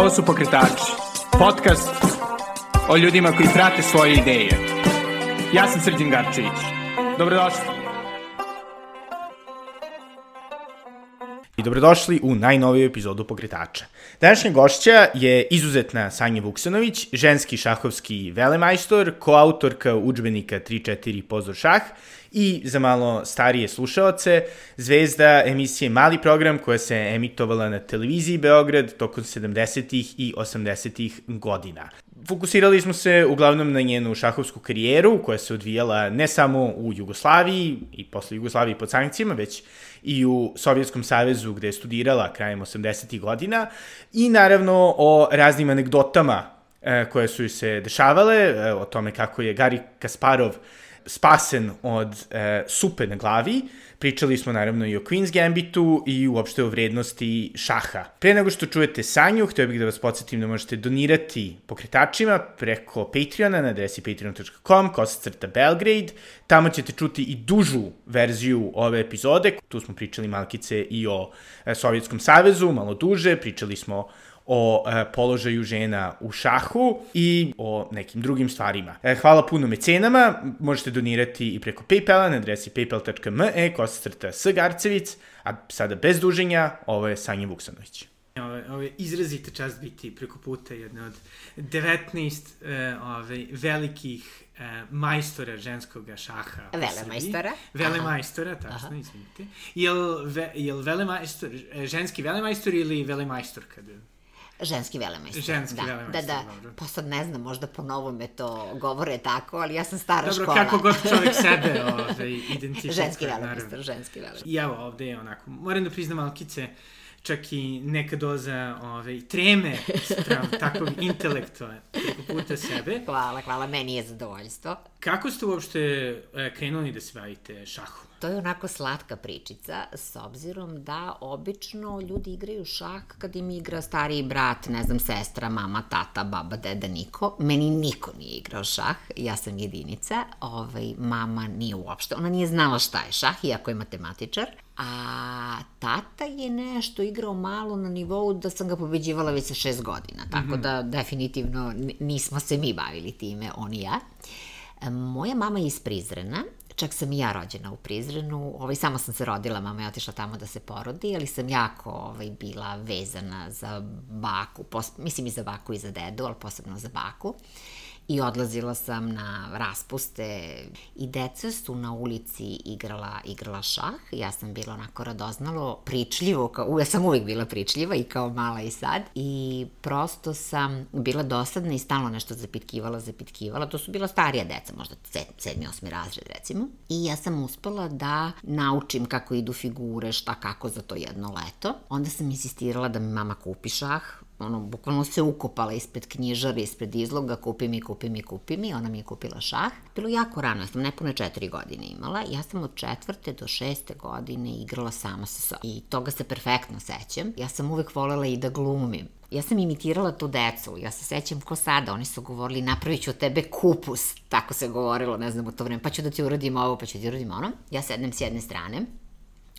Ovo su Pokretači, podcast o ljudima koji prate svoje ideje. Ja sam Srđan Garčević. Dobrodošli. I dobrodošli u najnoviju epizodu Pokretača. Današnja gošća je izuzetna Sanja Vuksanović, ženski šahovski velemajstor, koautorka učbenika 3-4 Pozor šah i za malo starije slušaoce, zvezda emisije Mali program koja se emitovala na televiziji Beograd tokom 70. i 80. godina. Fokusirali smo se uglavnom na njenu šahovsku karijeru koja se odvijala ne samo u Jugoslaviji i posle Jugoslaviji pod sankcijama, već i u Sovjetskom savezu gde je studirala krajem 80. godina i naravno o raznim anegdotama e, koje su se dešavale, e, o tome kako je Gari Kasparov spasen od e, supe na glavi. Pričali smo naravno i o Queen's Gambitu i uopšte o vrednosti šaha. Pre nego što čujete Sanju, htio bih da vas podsjetim da možete donirati pokretačima preko Patreona na adresi patreon.com, kosacrta Belgrade. Tamo ćete čuti i dužu verziju ove epizode. Tu smo pričali malkice i o e, Sovjetskom savezu, malo duže. Pričali smo o e, položaju žena u šahu i o nekim drugim stvarima. E, hvala puno mecenama, možete donirati i preko Paypala na adresi paypal.me kosacrta s Garcevic, a sada bez duženja, ovo je Sanja Vuksanović. Ove, ove izrazite čast biti preko puta jedne od 19 e, ove, velikih e, majstora ženskog šaha. Vele majstora. Vele majstora, tačno, izvinite. Jel, ve, jel vele majstor, e, ženski vele majstor ili vele majstor kada... Ženski velemajstor. Ženski da, velemajstor, Da, da, dobro. pa sad ne znam, možda po novome to govore tako, ali ja sam stara Dobro, škola. kako god čovjek sebe ove, identifikuje. Ženski velemajstor, ženski velemajstor. I evo ovde je onako, moram da priznam Alkice, čak i neka doza ove, treme sprem takvog intelektua preko puta sebe. Hvala, hvala, meni je zadovoljstvo. Kako ste uopšte e, krenuli da se bavite šahom? To je onako slatka pričica, s obzirom da obično ljudi igraju šah kad im igra stariji brat, ne znam, sestra, mama, tata, baba, deda, niko. Meni niko nije igrao šah, ja sam jedinica, ovaj, mama nije uopšte, ona nije znala šta je šah, iako je matematičar. A tata je nešto igrao malo na nivou da sam ga pobeđivala već sa šest godina, tako mm -hmm. da definitivno nismo se mi bavili time, on i ja. Moja mama je iz Prizrena, čak sam i ja rođena u Prizrenu, ovaj, samo sam se rodila, mama je otišla tamo da se porodi, ali sam jako ovaj, bila vezana za baku, pos, mislim i za baku i za dedu, ali posebno za baku. I odlazila sam na raspuste i deca su na ulici igrala, igrala šah. Ja sam bila onako radoznalo, pričljivo, kao, ja sam uvijek bila pričljiva i kao mala i sad. I prosto sam bila dosadna i stalno nešto zapitkivala, zapitkivala. To su bila starija deca, možda sedmi, osmi razred recimo. I ja sam uspela da naučim kako idu figure, šta kako za to jedno leto. Onda sam insistirala da mi mama kupi šah, ono, bukvalno se ukopala ispred knjižara, ispred izloga, kupi mi, kupi mi, kupi mi, ona mi je kupila šah. Bilo jako rano, ja sam nepune četiri godine imala, ja sam od četvrte do šeste godine igrala sama sa sobom. I toga se perfektno sećam. Ja sam uvek volela i da glumim. Ja sam imitirala tu decu, ja se sećam ko sada, oni su govorili napravit ću od tebe kupus, tako se govorilo, ne znam, u to vreme, pa ću da ti uradim ovo, pa ću da ti uradim ono. Ja sednem s jedne strane,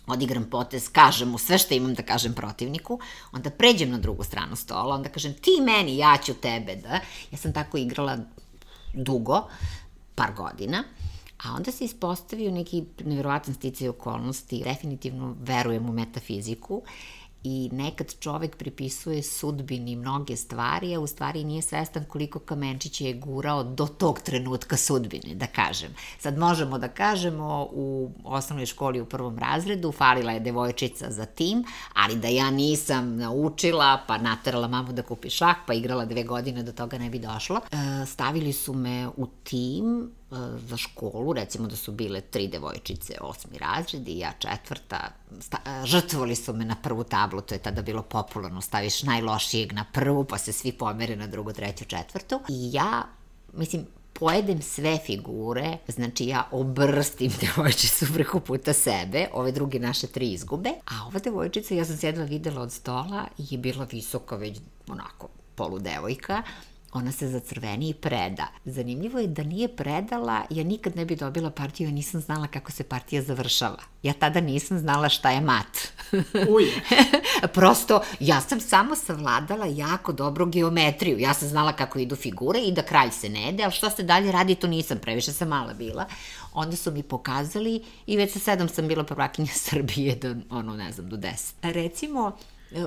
odigram potez, kažem mu sve što imam da kažem protivniku, onda pređem na drugu stranu stola, onda kažem ti meni, ja ću tebe, da. Ja sam tako igrala dugo, par godina, a onda se ispostavio neki nevjerovatan sticaj okolnosti, definitivno verujem u metafiziku i nekad čovek pripisuje sudbini mnoge stvari, a u stvari nije svestan koliko kamenčića je gurao do tog trenutka sudbine, da kažem. Sad možemo da kažemo u osnovnoj školi u prvom razredu falila je devojčica za tim, ali da ja nisam naučila, pa naterala mamu da kupi šah, pa igrala dve godine, do toga ne bi došlo. E, stavili su me u tim za školu, recimo da su bile tri devojčice, osmi razred i ja četvrta, sta, e, žrtvovali su me na prvu tablu, to je tada bilo popularno, staviš najlošijeg na prvu, pa se svi pomere na drugu, treću, četvrtu. I ja, mislim, pojedem sve figure, znači ja obrstim devojčicu preko puta sebe, ove druge naše tri izgube, a ova devojčica, ja sam se videla od stola, je bila visoka već onako poludevojka, ona se zacrveni i preda. Zanimljivo je da nije predala, ja nikad ne bi dobila partiju, ja nisam znala kako se partija završava. Ja tada nisam znala šta je mat. Uj. Prosto, ja sam samo savladala jako dobro geometriju. Ja sam znala kako idu figure i da kralj se ne jede, ali šta se dalje radi, to nisam, previše sam mala bila. Onda su mi pokazali i već sa sedam sam bila prvakinja Srbije do, ono, ne znam, do deset. Recimo,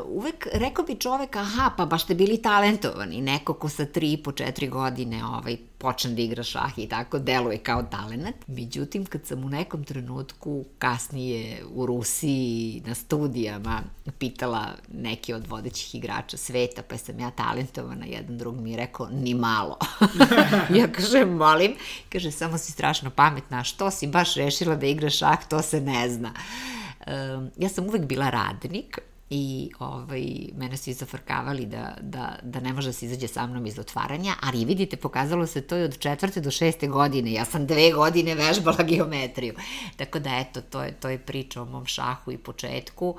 uvek rekao bi čovek, aha, pa baš ste bili talentovani, neko ko sa tri i po četiri godine ovaj, počne da igra šah i tako, deluje kao talenat. Međutim, kad sam u nekom trenutku kasnije u Rusiji na studijama pitala neki od vodećih igrača sveta, pa sam ja talentovana, jedan drug mi je rekao, ni malo. ja kažem, molim, kaže, samo si strašno pametna, što si baš rešila da igraš šah, to se ne zna. Um, ja sam uvek bila radnik, i ovaj, mene su izafrkavali da, da, da ne može da se izađe sa mnom iz otvaranja, ali vidite, pokazalo se to i od četvrte do šeste godine. Ja sam dve godine vežbala geometriju. Tako da, eto, to je, to je priča o mom šahu i početku.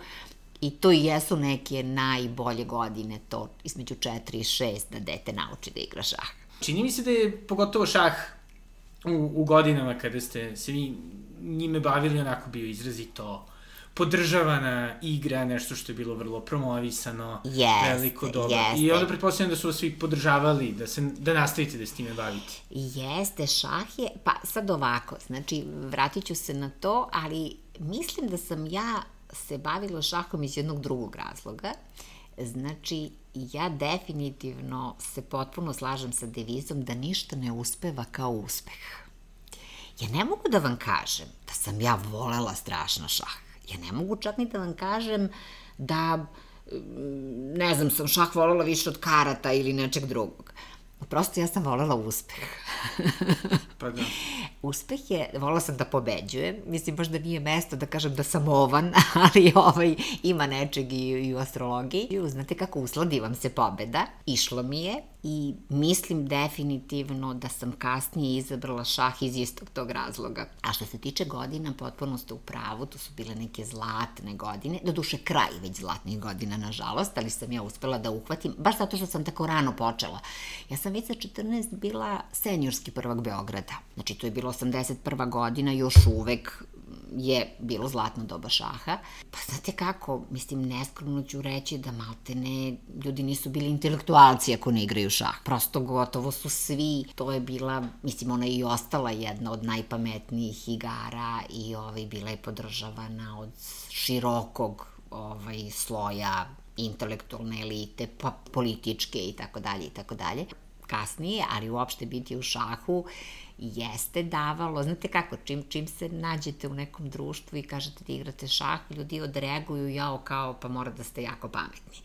I to i jesu neke najbolje godine, to između 4 i 6 da dete nauči da igra šah. Čini mi se da je pogotovo šah u, u godinama kada ste se vi njime bavili onako bio izrazito podržavana igra, nešto što je bilo vrlo promovisano, yes, veliko dobro. Jeste. I onda pretpostavljam da su vas svi podržavali, da, se, da nastavite da s time bavite. Jeste, šah je, pa sad ovako, znači vratit ću se na to, ali mislim da sam ja se bavila šahom iz jednog drugog razloga. Znači, ja definitivno se potpuno slažem sa devizom da ništa ne uspeva kao uspeh. Ja ne mogu da vam kažem da sam ja volela strašno šah Ja ne mogu čak ni da vam kažem da, ne znam, sam šah volela više od karata ili nečeg drugog. Prosto ja sam volela uspeh. pa da. Uspeh je, volela sam da pobeđujem, mislim baš da nije mesto da kažem da sam ovan, ali ovaj, ima nečeg i, i u astrologiji. Znate kako usladi vam se pobeda, išlo mi je i mislim definitivno da sam kasnije izabrala šah iz istog tog razloga. A što se tiče godina, potpuno ste u pravu, to su bile neke zlatne godine, do duše kraj već zlatnih godina, nažalost, ali sam ja uspela da uhvatim, baš zato što sam tako rano počela. Ja sam već sa 14 bila seniorski prvak Beograda. Znači, to je bilo 81. godina, još uvek je bilo zlatno doba šaha. Pa znate kako, mislim, neskromno ću reći da maltene ljudi nisu bili intelektualci ako ne igraju šah. Prosto gotovo su svi, to je bila, mislim, ona je i ostala jedna od najpametnijih igara i ovaj, bila je podržavana od širokog ovaj, sloja intelektualne elite, pa političke i tako dalje i tako dalje. Kasnije, ali uopšte biti u šahu jeste davalo, znate kako, čim, čim se nađete u nekom društvu i kažete da igrate šah, ljudi odreaguju jao kao pa mora da ste jako pametni.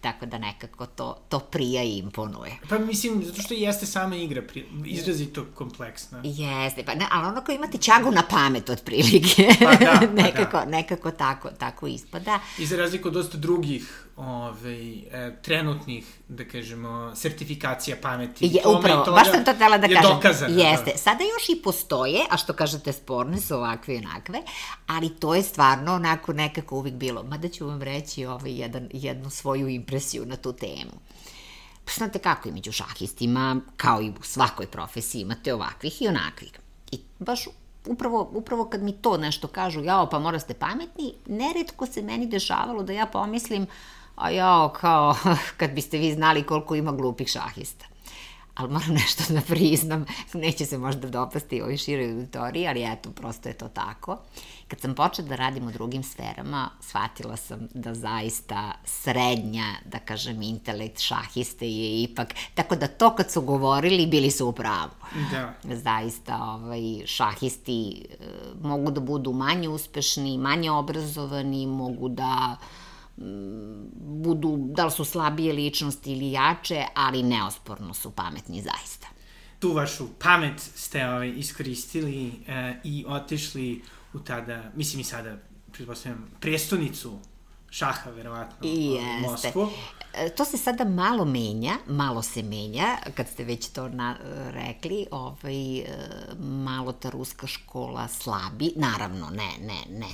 Tako da nekako to, to prija i imponuje. Pa mislim, zato što jeste sama igra izrazito kompleksna. Jeste, pa ne, ali ono kao imate čagu na pamet otprilike. Pa da, pa nekako, da. nekako tako, tako ispada. I za razliku od dosta drugih ovaj, e, trenutnih, da kažemo, sertifikacija pameti. Je, upravo, baš sam to tela da je kažem. Dokazano, Jeste. Da. Sada još i postoje, a što kažete sporne su ovakve i onakve, ali to je stvarno onako nekako uvijek bilo. Mada ću vam reći ovaj, jedan, jednu svoju impresiju na tu temu. Pa znate kako i među šahistima, kao i u svakoj profesiji, imate ovakvih i onakvih. I baš upravo, upravo kad mi to nešto kažu, jao, pa mora ste pametni, neretko se meni dešavalo da ja pomislim, a jao, kao, kad biste vi znali koliko ima glupih šahista ali moram nešto da priznam, neće se možda dopasti ovoj široj auditoriji, ali eto, prosto je to tako. Kad sam počela da radim u drugim sferama, shvatila sam da zaista srednja, da kažem, intelekt šahiste je ipak, tako da to kad su govorili, bili su u pravu. Da. Zaista, ovaj, šahisti e, mogu da budu manje uspešni, manje obrazovani, mogu da budu, da li su slabije ličnosti ili jače, ali neosporno su pametni zaista. Tu vašu pamet ste ovaj, iskoristili e, i otišli u tada, mislim i sada, pretpostavljam, prijestonicu šaha, verovatno, I jeste. Moskvu. E, To se sada malo menja, malo se menja, kad ste već to na, rekli, ovaj, e, malo ta ruska škola slabi, naravno, ne, ne, ne,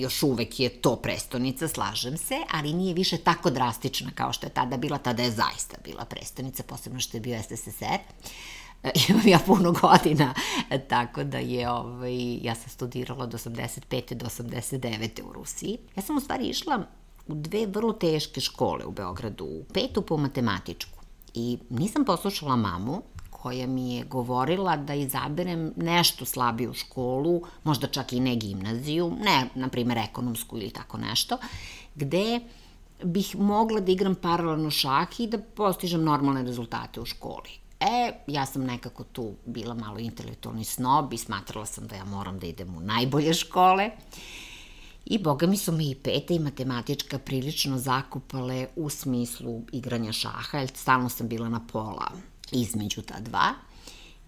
još uvek je to prestonica, slažem se, ali nije više tako drastična kao što je tada bila, tada je zaista bila prestonica, posebno što je bio SSSR. E, imam ja puno godina, tako da je, ovaj, ja sam studirala od 85. do 89. u Rusiji. Ja sam u stvari išla u dve vrlo teške škole u Beogradu, u petu po matematičku. I nisam poslušala mamu, koja mi je govorila da izaberem nešto slabiju školu, možda čak i ne gimnaziju, ne, na primer, ekonomsku ili tako nešto, gde bih mogla da igram paralelno šah i da postižem normalne rezultate u školi. E, ja sam nekako tu bila malo intelektualni snob i smatrala sam da ja moram da idem u najbolje škole. I boga mi su me i peta i matematička prilično zakupale u smislu igranja šaha, jer stalno sam bila na pola između ta dva.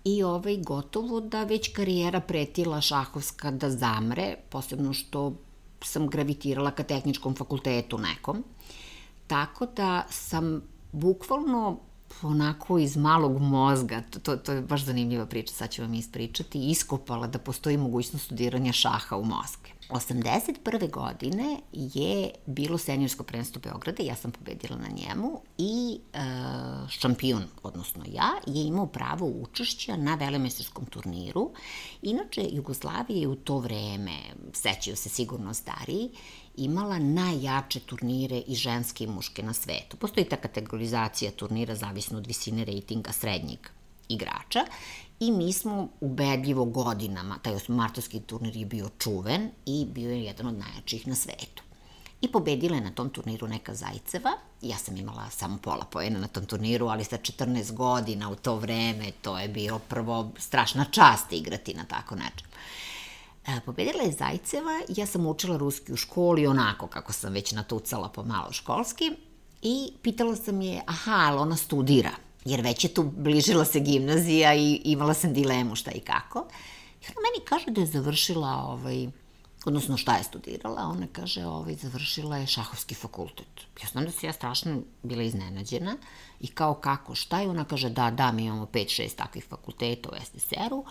I ovaj, gotovo da već karijera pretila šahovska da zamre, posebno što sam gravitirala ka tehničkom fakultetu nekom. Tako da sam bukvalno onako iz malog mozga, to, to je baš zanimljiva priča, sad ću vam ispričati, iskopala da postoji mogućnost studiranja šaha u Moskvi. 81. godine je bilo senjorsko prvenstvo Beograda, ja sam pobedila na njemu i e, šampion, odnosno ja, je imao pravo učešća na velemestarskom turniru. Inače, Jugoslavija je u to vreme, sećaju se sigurno stariji, imala najjače turnire i ženske i muške na svetu. Postoji ta kategorizacija turnira zavisno od visine rejtinga srednjeg igrača i mi smo ubedljivo godinama, taj martovski turnir je bio čuven i bio je jedan od najjačih na svetu. I pobedila je na tom turniru neka Zajceva, ja sam imala samo pola pojena na tom turniru, ali sa 14 godina u to vreme, to je bio prvo strašna čast igrati na tako nečem. E, pobedila je Zajceva, ja sam učila ruski u školi onako kako sam već natucala pomalo školski i pitala sam je, aha, ali ona studira – jer već je tu bližila se gimnazija i imala sam dilemu šta i kako. I ona meni kaže da je završila, ovaj, odnosno šta je studirala, ona kaže, ovaj, završila je šahovski fakultet. Ja znam da se ja strašno bila iznenađena i kao kako, šta je? Ona kaže, da, da, mi imamo 5-6 takvih fakulteta u SSR-u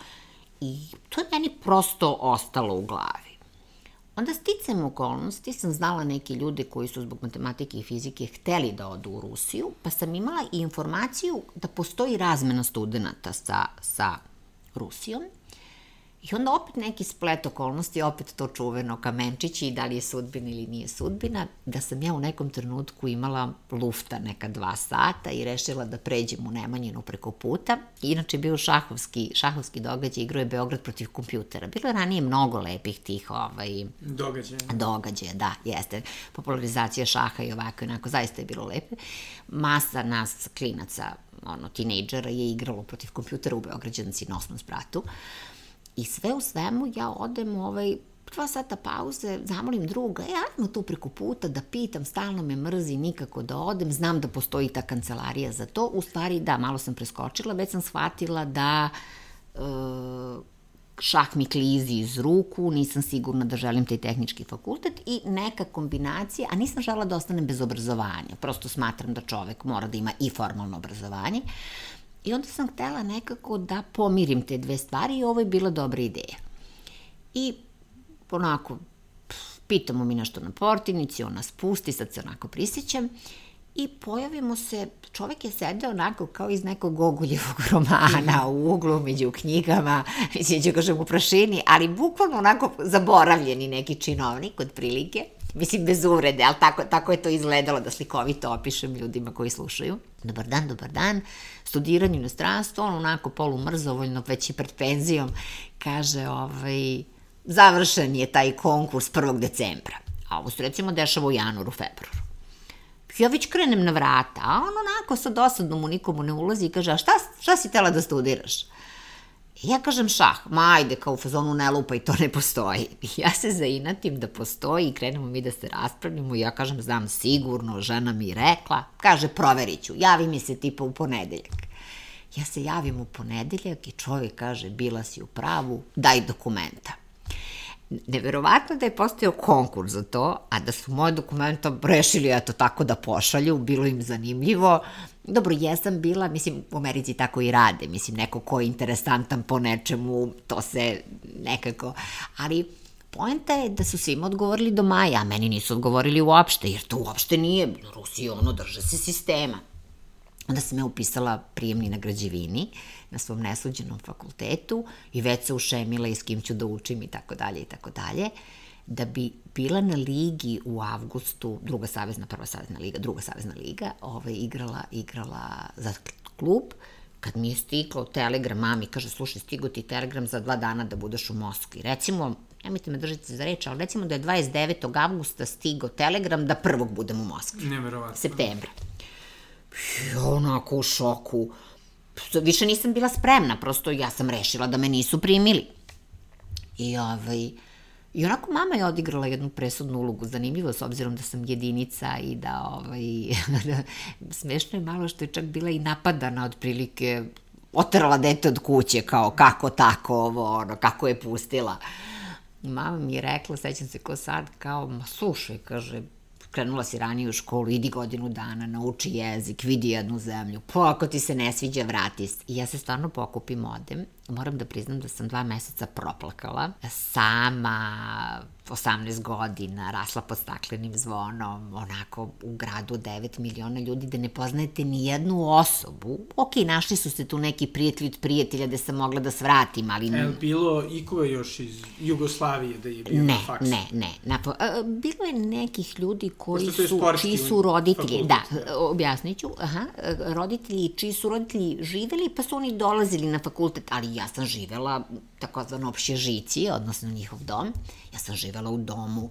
i to je meni prosto ostalo u glavi. Onda sticam okolnosti sam znala neke ljude koji su zbog matematike i fizike hteli da odu u Rusiju, pa sam imala i informaciju da postoji razmena studenta sa, sa Rusijom I onda opet neki splet okolnosti, opet to čuveno kamenčići i da li je sudbina ili nije sudbina, da sam ja u nekom trenutku imala lufta neka dva sata i rešila da pređem u Nemanjinu preko puta. Inače bio šahovski, šahovski događaj, igrao je Beograd protiv kompjutera. Bilo je ranije mnogo lepih tih ovaj, Događaja. događaja, da, jeste. Popularizacija šaha i ovako i onako, zaista je bilo lepe. Masa nas, klinaca, ono, tinejdžera je igralo protiv kompjutera u Beograđanci na osmom spratu. I sve u svemu ja odem ovaj, dva sata pauze, zamolim druga, e, ajmo tu preko puta da pitam, stalno me mrzi, nikako da odem, znam da postoji ta kancelarija za to, u stvari da, malo sam preskočila, već sam shvatila da e, šah mi klizi iz ruku, nisam sigurna da želim taj tehnički fakultet i neka kombinacija, a nisam žela da ostanem bez obrazovanja, prosto smatram da čovek mora da ima i formalno obrazovanje, I onda sam htela nekako da pomirim te dve stvari i ovo je bila dobra ideja. I onako, pitamo mi nešto na portinici, ona spusti, sad se onako prisjećam, i pojavimo se, čovek je sedeo onako kao iz nekog Goguljevog romana u uglu među knjigama, mislim ću kažem u prašini, ali bukvalno onako zaboravljeni neki činovnik od prilike, mislim bez uvrede, ali tako, tako je to izgledalo da slikovito opišem ljudima koji slušaju. Dobar dan, dobar dan, studiranje u inostranstvu, on onako polumrzovoljno, već i pred penzijom, kaže, ovaj, završen je taj konkurs 1. decembra. A ovo se recimo dešava u januaru, februaru. Ja već krenem na vrata, a on onako sa dosadnom mu nikomu ne ulazi i kaže, a šta, šta si tela da studiraš? Ja kažem šah, ma ajde, kao u fazonu ne lupa i to ne postoji. Ja se zainatim da postoji i krenemo mi da se raspravljamo i ja kažem, znam sigurno, žena mi rekla, kaže, proverit ću, javi mi se tipa u ponedeljak. Ja se javim u ponedeljak i čovjek kaže, bila si u pravu, daj dokumenta. Neverovatno da je postojao konkurs za to, a da su moje dokumenta rešili eto tako da pošalju, bilo im zanimljivo. Dobro, jesam bila, mislim, u Americi tako i rade, mislim, neko ko je interesantan po nečemu, to se nekako, ali poenta je da su svima odgovorili do maja, a meni nisu odgovorili uopšte, jer to uopšte nije, Rusi ono drže se sistema. Onda sam ja upisala prijemni na građevini na svom nesuđenom fakultetu i već se ušemila i s kim ću da učim i tako dalje i tako dalje da bi bila na ligi u avgustu, druga savezna, prva savezna liga, druga savezna liga, ovaj, igrala, igrala za klub, kad mi je stiklo telegram mami, kaže, slušaj, stigo ti telegram za dva dana da budeš u Moskvi. Recimo, nemojte me držati za reč, ali recimo da je 29. avgusta stigo telegram da prvog budem u Moskvi. Neverovatno. Septembra. I onako u šoku. Više nisam bila spremna, prosto ja sam rešila da me nisu primili. I ovaj... I onako mama je odigrala jednu presudnu ulogu, zanimljivo s obzirom da sam jedinica i da ovaj, smešno je malo što je čak bila i napadana otprilike, oterala dete od kuće kao kako tako ovo, ono, kako je pustila. Mama mi je rekla, sećam se ko sad, kao, ma slušaj, kaže, krenula si ranije u školu, idi godinu dana, nauči jezik, vidi jednu zemlju, pa ako ti se ne sviđa, vrati se. I ja se stvarno pokupim, odem. Moram da priznam da sam dva meseca proplakala. Sama, 18 godina, rasla pod staklenim zvonom, onako u gradu 9 miliona ljudi, da ne poznajete ni jednu osobu. Ok, našli su se tu neki prijatelji od prijatelja da sam mogla da svratim, ali... E, bilo iko još iz Jugoslavije da je bio ne, na faksu? Ne, ne, ne. Bilo je nekih ljudi koji su, čiji su roditelji, fakultet. da, objasnit ću, aha, roditelji, čiji su roditelji živeli, pa su oni dolazili na fakultet, ali ja sam živela takozvano opšježici, odnosno njihov dom. Ja sam živela u domu.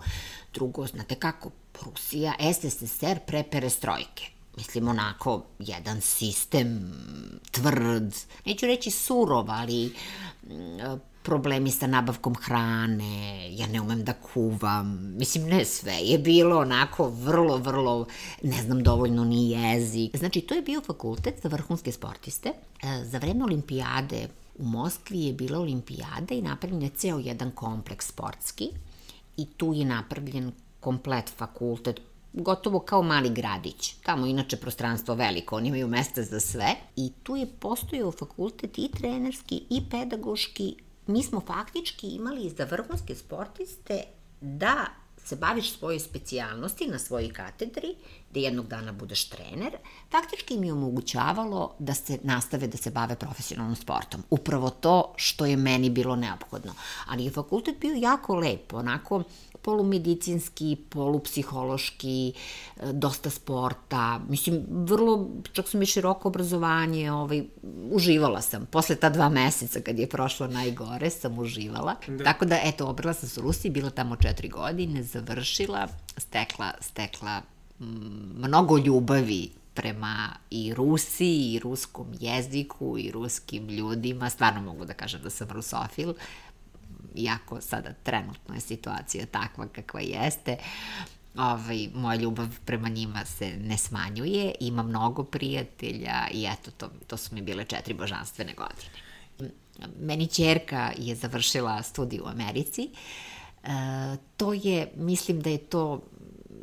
Drugo, znate kako, Rusija, SSSR pre perestrojke. Mislim, onako, jedan sistem tvrd, neću reći surov, ali mm, problemi sa nabavkom hrane, ja ne umem da kuvam, mislim ne sve, je bilo onako vrlo, vrlo, ne znam dovoljno ni jezik. Znači, to je bio fakultet za vrhunske sportiste. E, Za vreme olimpijade u Moskvi je bila olimpijada i napravljen je ceo jedan kompleks sportski i tu je napravljen komplet fakultet, gotovo kao mali gradić. Tamo inače prostranstvo veliko, oni imaju mesta za sve. I tu je postojao fakultet i trenerski i pedagoški. Mi smo faktički imali za vrhunske sportiste da se baviš svojoj specijalnosti na svojoj katedri, da jednog dana budeš trener, faktički im je omogućavalo da se nastave da se bave profesionalnom sportom. Upravo to što je meni bilo neophodno. Ali je fakultet bio jako lep, onako polumedicinski, polupsihološki, e, dosta sporta, mislim, vrlo, čak sam i široko obrazovanje, ovaj, uživala sam. Posle ta dva meseca kad je prošlo najgore, sam uživala. Da. Tako da, eto, obrala sam se u Rusiji, bila tamo četiri godine, završila, stekla, stekla mm, mnogo ljubavi prema i Rusiji, i ruskom jeziku, i ruskim ljudima. Stvarno mogu da kažem da sam rusofil iako sada trenutno je situacija takva kakva jeste, ovaj, moja ljubav prema njima se ne smanjuje, ima mnogo prijatelja i eto, to, to su mi bile četiri božanstvene godine. Meni čerka je završila studij u Americi, e, to je, mislim da je to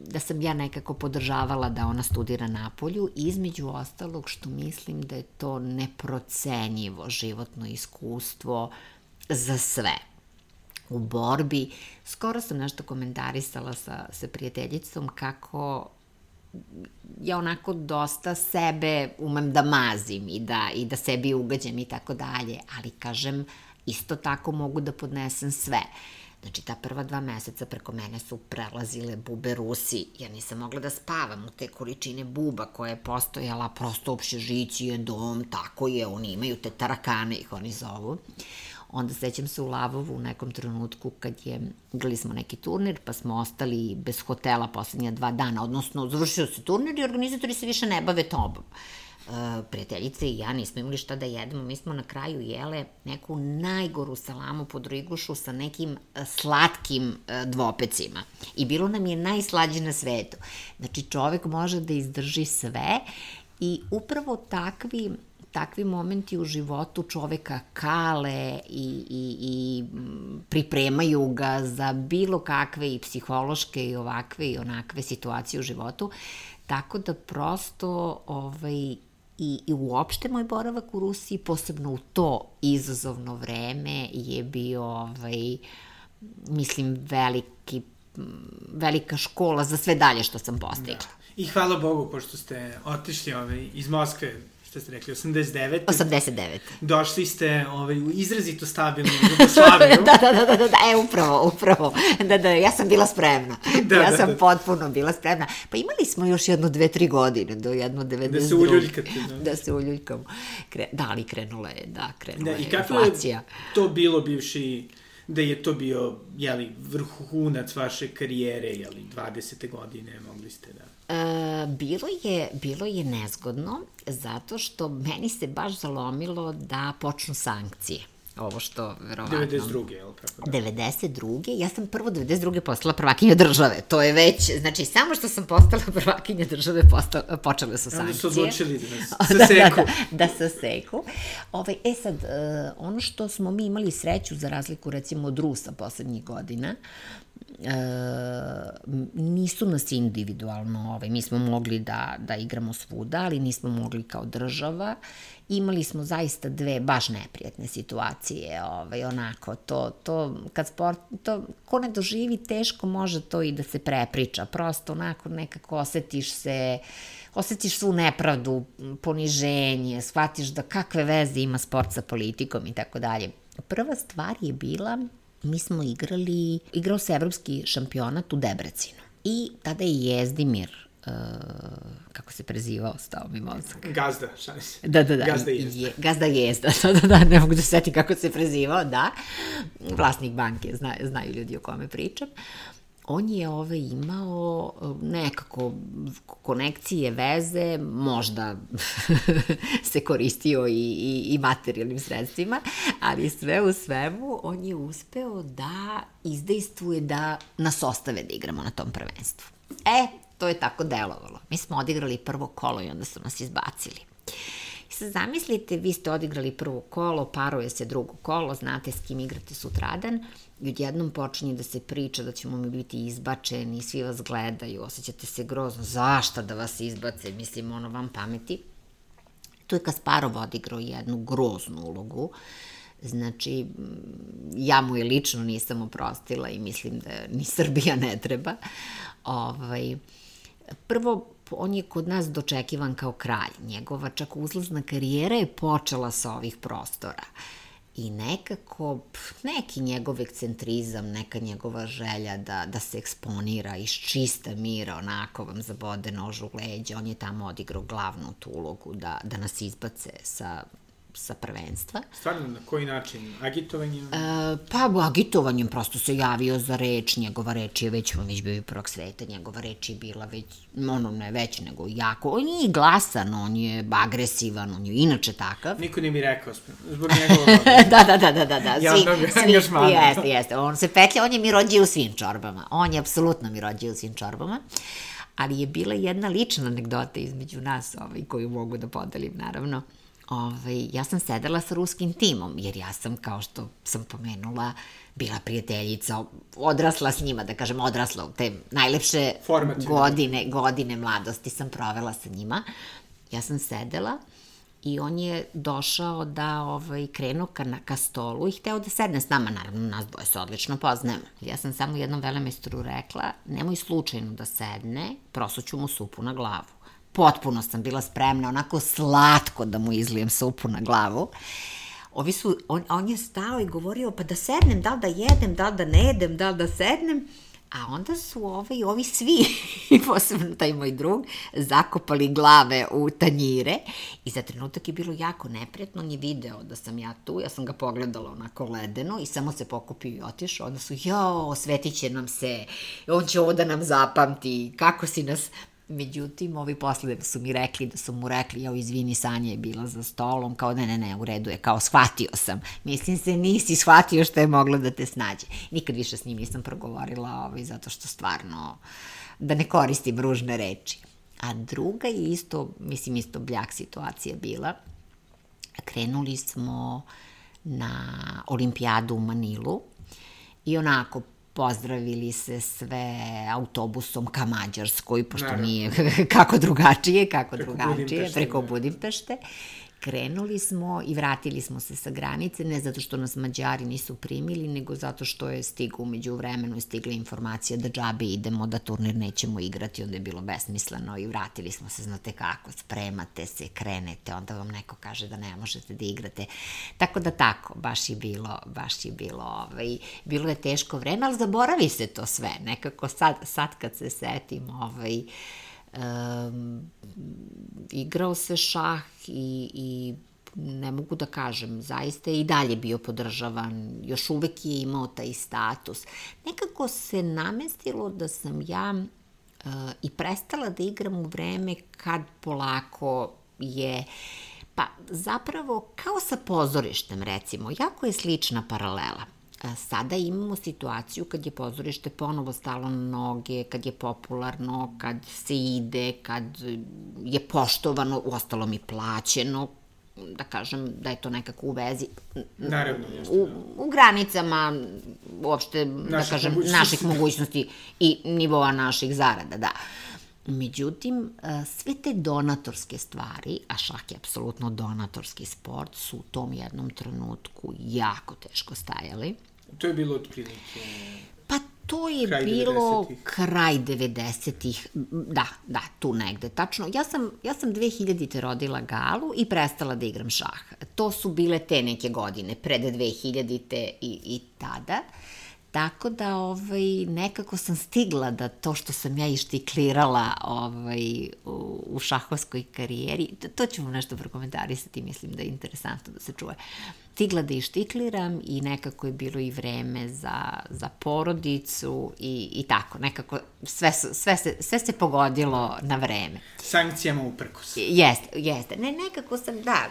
da sam ja nekako podržavala da ona studira na polju, između ostalog što mislim da je to neprocenjivo životno iskustvo za sve u borbi. Skoro sam nešto komentarisala sa, sa prijateljicom kako ja onako dosta sebe umem da mazim i da, i da sebi ugađam i tako dalje, ali kažem, isto tako mogu da podnesem sve. Znači, ta prva dva meseca preko mene su prelazile bube Rusi. Ja nisam mogla da spavam u te količine buba koja je postojala, prosto opšežići je dom, tako je, oni imaju te tarakane, ih oni zovu. Onda sećam se u Lavovu u nekom trenutku kad je, igrali smo neki turnir, pa smo ostali bez hotela poslednja dva dana, odnosno završio se turnir i organizatori se više ne bave tobom. E, prijateljice i ja nismo imali šta da jedemo, mi smo na kraju jele neku najgoru salamu pod rigušu sa nekim e, slatkim e, dvopecima. I bilo nam je najslađe na svetu. Znači čovek može da izdrži sve i upravo takvi takvi momenti u životu čoveka kale i, i, i pripremaju ga za bilo kakve i psihološke i ovakve i onakve situacije u životu. Tako da prosto ovaj, i, i uopšte moj boravak u Rusiji, posebno u to izazovno vreme, je bio ovaj, mislim, veliki velika škola za sve dalje što sam postigla. Da. I hvala Bogu, pošto ste otišli ovaj, iz Moskve šta ste rekli, 89. 89. Došli ste ovaj, u izrazito stabilnu Jugoslaviju. da, da, da, da, da, e, upravo, upravo. Da, da, ja sam bila spremna. Da, ja da, sam da. potpuno bila spremna. Pa imali smo još jedno, dve, tri godine, do jedno 92. Da se uljuljkate. Da, da se uljuljkamo. Kre, da, ali krenula je, da, krenula da, je inflacija. I kako je to bilo bivši da je to bio, jeli, vrhunac vaše karijere, jeli, 20. godine, mogli ste da... E, bilo, je, bilo je nezgodno, zato što meni se baš zalomilo da počnu sankcije ovo što verovatno... 92. je li tako? Da? 92. Ja sam prvo 92. postala prvakinja države. To je već, znači, samo što sam postala prvakinja države, postala, počele su sankcije. Onda su odlučili da se da, seku. Da, da, da se seku. Ovaj, e sad, uh, ono što smo mi imali sreću, za razliku recimo od Rusa poslednjih godina, e, nisu nas individualno, ovaj, mi smo mogli da, da igramo svuda, ali nismo mogli kao država imali smo zaista dve baš neprijatne situacije, ovaj, onako, to, to, kad sport, to, ko ne doživi, teško može to i da se prepriča, prosto onako nekako osetiš se, osetiš svu nepravdu, poniženje, shvatiš da kakve veze ima sport sa politikom i tako dalje. Prva stvar je bila, mi smo igrali, igrao se evropski šampionat u Debrecinu. I tada je Jezdimir Uh, kako se prezivao, stao mi mozak. Gazda, šali se. Da, da, da. Gazda jezda. Je, gazda jezda, da, da, da, ne mogu da seti kako se prezivao, da. Vlasnik banke, zna, znaju ljudi o kome pričam. On je ove imao uh, nekako konekcije, veze, možda se koristio i, i, i materijalnim sredstvima, ali sve u svemu on je uspeo da izdejstvuje da nas ostave da igramo na tom prvenstvu. E, to je tako delovalo. Mi smo odigrali prvo kolo i onda su nas izbacili. I sad zamislite, vi ste odigrali prvo kolo, paruje se drugo kolo, znate s kim igrate sutradan i odjednom počinje da se priča da ćemo mi biti izbačeni, svi vas gledaju, osjećate se grozno, zašta da vas izbace, mislim, ono vam pameti. Tu je Kasparov odigrao jednu groznu ulogu, Znači, ja mu je lično nisam oprostila i mislim da ni Srbija ne treba. Ovaj, prvo, on je kod nas dočekivan kao kralj. Njegova čak uzlazna karijera je počela sa ovih prostora. I nekako, neki njegov ekcentrizam, neka njegova želja da, da se eksponira iz čista mira, onako vam zabode nož u leđa, on je tamo odigrao glavnu tu ulogu da, da nas izbace sa sa prvenstva. Stvarno, na koji način? Agitovanjem? E, pa, agitovanjem, prosto se javio za reč, njegova reč je već, on već bio i prvog sveta, njegova reč je bila već, ono ne već, nego jako, on je glasan, on je agresivan, on je inače takav. Niko nije mi rekao, zbog njegova da, da, da, da, da, da, svi, svi, jeste, jeste, on se petlja, on je mi rođio u svim čorbama, on je apsolutno mi rođio u svim čorbama ali je bila jedna lična anegdota između nas ovaj, koju mogu da podelim, naravno ovaj, ja sam sedela sa ruskim timom, jer ja sam, kao što sam pomenula, bila prijateljica, odrasla s njima, da kažem, odrasla u te najlepše godine, godine mladosti sam provela sa njima. Ja sam sedela i on je došao da ovaj, krenu ka, ka stolu i hteo da sedne s nama, naravno nas dvoje se odlično poznajemo. Ja sam samo jednom velemestru rekla, nemoj slučajno da sedne, prosuću mu supu na glavu potpuno sam bila spremna, onako slatko da mu izlijem supu na glavu. Ovi su, on, on je stao i govorio, pa da sednem, da li da jedem, da li da ne jedem, da li da sednem. A onda su ovi, ovi svi, posebno taj moj drug, zakopali glave u tanjire i za trenutak je bilo jako neprijatno, on je video da sam ja tu, ja sam ga pogledala onako ledeno i samo se pokupio i otišao, onda su, jo, osvetit će nam se, on će ovo da nam zapamti, kako si nas Međutim, ovi posle su mi rekli da su mu rekli, jao, izvini, Sanja je bila za stolom, kao ne, ne, ne, u redu je, kao shvatio sam. Mislim se, nisi shvatio što je moglo da te snađe. Nikad više s njim nisam progovorila, ovaj, zato što stvarno, da ne koristim ružne reči. A druga je isto, mislim, isto bljak situacija bila. krenuli smo na olimpijadu u Manilu i onako pozdravili se sve autobusom ka Mađarskoj, pošto Naravno. nije kako drugačije, kako Preko drugačije, Budimpešte, preko da. Budimpešte. Krenuli smo i vratili smo se sa granice, ne zato što nas Mađari nisu primili, nego zato što je stigao umeđu vremenu, je stigla informacija da džabe idemo, da turnir nećemo igrati, onda je bilo besmisleno i vratili smo se, znate kako, spremate se, krenete, onda vam neko kaže da ne možete da igrate. Tako da tako, baš je bilo, baš je bilo, ovaj, bilo je teško vreme, ali zaboravi se to sve, nekako sad, sad kad se setim, ovaj, um, igrao se šah i, i ne mogu da kažem, zaista je i dalje bio podržavan, još uvek je imao taj status. Nekako se namestilo da sam ja uh, i prestala da igram u vreme kad polako je Pa zapravo kao sa pozorištem recimo, jako je slična paralela. Sada imamo situaciju kad je pozorište ponovo stalo na noge, kad je popularno, kad se ide, kad je poštovano, uostalom i plaćeno, da kažem da je to nekako u vezi Naravno, jeste, u, da. u granicama uopšte, da Naših kažem, mogućnosti. naših mogućnosti i nivoa naših zarada, da. Međutim, e, sve te donatorske stvari, a šah je apsolutno donatorski sport, su u tom jednom trenutku jako teško stajali. To je bilo otprilike... Pa to je Kraj bilo 90-ih. kraj 90-ih, da, da, tu negde, tačno. Ja sam, ja sam 2000-te rodila Galu i prestala da igram šah. To su bile te neke godine, pred 2000-te i, i tada. Tako da ovaj, nekako sam stigla da to što sam ja ištiklirala ovaj, u, u šahovskoj karijeri, to, to vam nešto prokomentarisati, mislim da je interesantno da se čuje. Stigla da ištikliram i nekako je bilo i vreme za, za porodicu i, i tako, nekako sve, sve, se, sve se pogodilo na vreme. Sankcijama uprkos. Jeste, jeste. Ne, nekako sam, da,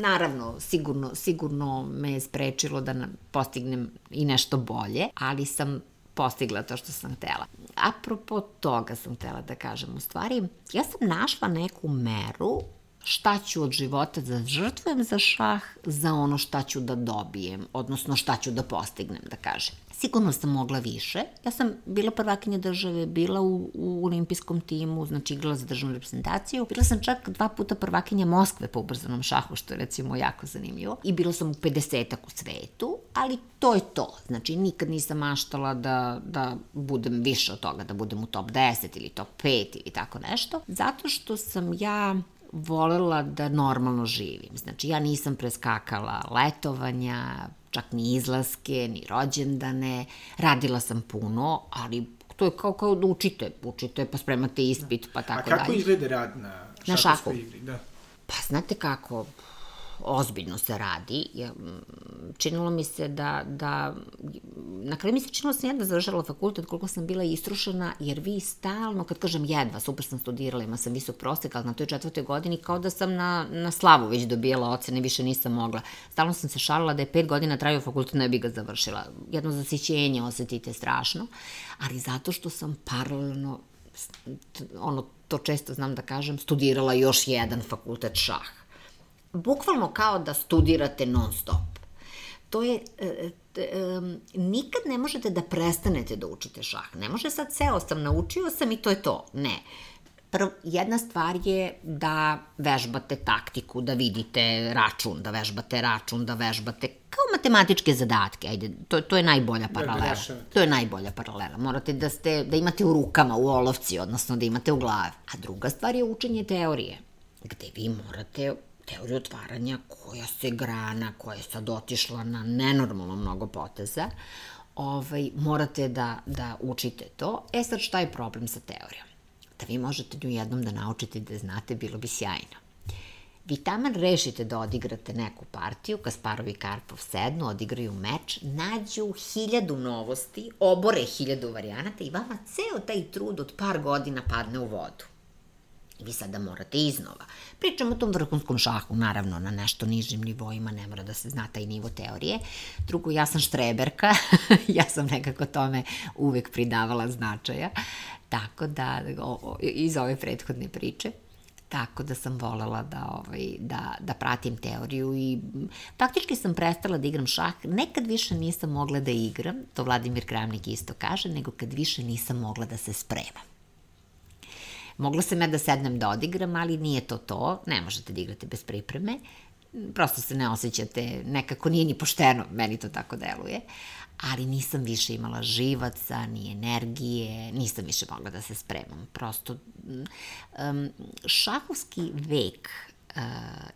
naravno, sigurno, sigurno me je sprečilo da postignem i nešto bolje, ali sam postigla to što sam htela. Apropo toga sam htela da kažem, u stvari, ja sam našla neku meru šta ću od života da žrtvujem za šah, za ono šta ću da dobijem, odnosno šta ću da postignem, da kažem. Sigurno sam mogla više. Ja sam bila prvakinja države, bila u, u olimpijskom timu, znači igrala za državnu reprezentaciju. Bila sam čak dva puta prvakinja Moskve po ubrzanom šahu, što je recimo jako zanimljivo. I bila sam u 50-ak u svetu, ali to je to. Znači nikad nisam maštala da, da budem više od toga, da budem u top 10 ili top 5 ili tako nešto. Zato što sam ja volela da normalno živim. Znači, ja nisam preskakala letovanja, čak ni izlaske, ni rođendane. Radila sam puno, ali to je kao, kao da učite. Učite, pa spremate ispit, pa A tako kako dalje. izgleda rad na, šahu? igri? Da. Pa znate kako, ozbiljno se radi. Činilo mi se da, da, na kraju mi se činilo da sam jedva završala fakultet koliko sam bila isrušena, jer vi stalno, kad kažem jedva, super sam studirala, ima sam visok prosek, ali na toj četvrtoj godini kao da sam na, na slavu već dobijala ocene, više nisam mogla. Stalno sam se šalila da je pet godina trajao fakultet, ne bi ga završila. Jedno zasićenje osetite strašno, ali zato što sam paralelno ono, to često znam da kažem, studirala još jedan fakultet šah. Bukvalno kao da studirate non stop. To je, e, t- em, nikad ne možete da prestanete da učite šah. Ne može sad ceo sam, naučio sam i to je to. Ne. Prv, jedna stvar je da vežbate taktiku, da vidite račun, da vežbate račun, da vežbate kao matematičke zadatke, ajde, to, to je najbolja paralela. rešavate. To je najbolja paralela. Morate da, ste, da imate u rukama, u olovci, odnosno da imate u glavi. A druga stvar je učenje teorije, gde vi morate teoriju otvaranja koja se grana, koja je sad otišla na nenormalno mnogo poteza, ovaj, morate da, da učite to. E sad šta je problem sa teorijom? Da vi možete nju jednom da naučite da znate, bilo bi sjajno. Vi taman rešite da odigrate neku partiju, Kasparov i Karpov sednu, odigraju meč, nađu hiljadu novosti, obore hiljadu varijanata i vama ceo taj trud od par godina padne u vodu. Vi sada morate iznova. Pričamo o tom vrhunskom šahu, naravno, na nešto nižim nivoima, ne mora da se zna taj nivo teorije. Drugo, ja sam štreberka, ja sam nekako tome uvek pridavala značaja, tako da, o, iz ove prethodne priče. tako da sam volela da, ovaj, da, da pratim teoriju i faktički sam prestala da igram šah. Nekad više nisam mogla da igram, to Vladimir Kramnik isto kaže, nego kad više nisam mogla da se spremam. Mogla sam ja da sednem da odigram, ali nije to to, ne možete da igrate bez pripreme, prosto se ne osjećate, nekako nije ni pošteno, meni to tako deluje, ali nisam više imala živaca, ni energije, nisam više mogla da se spremam. Prosto, um, šahovski vek uh,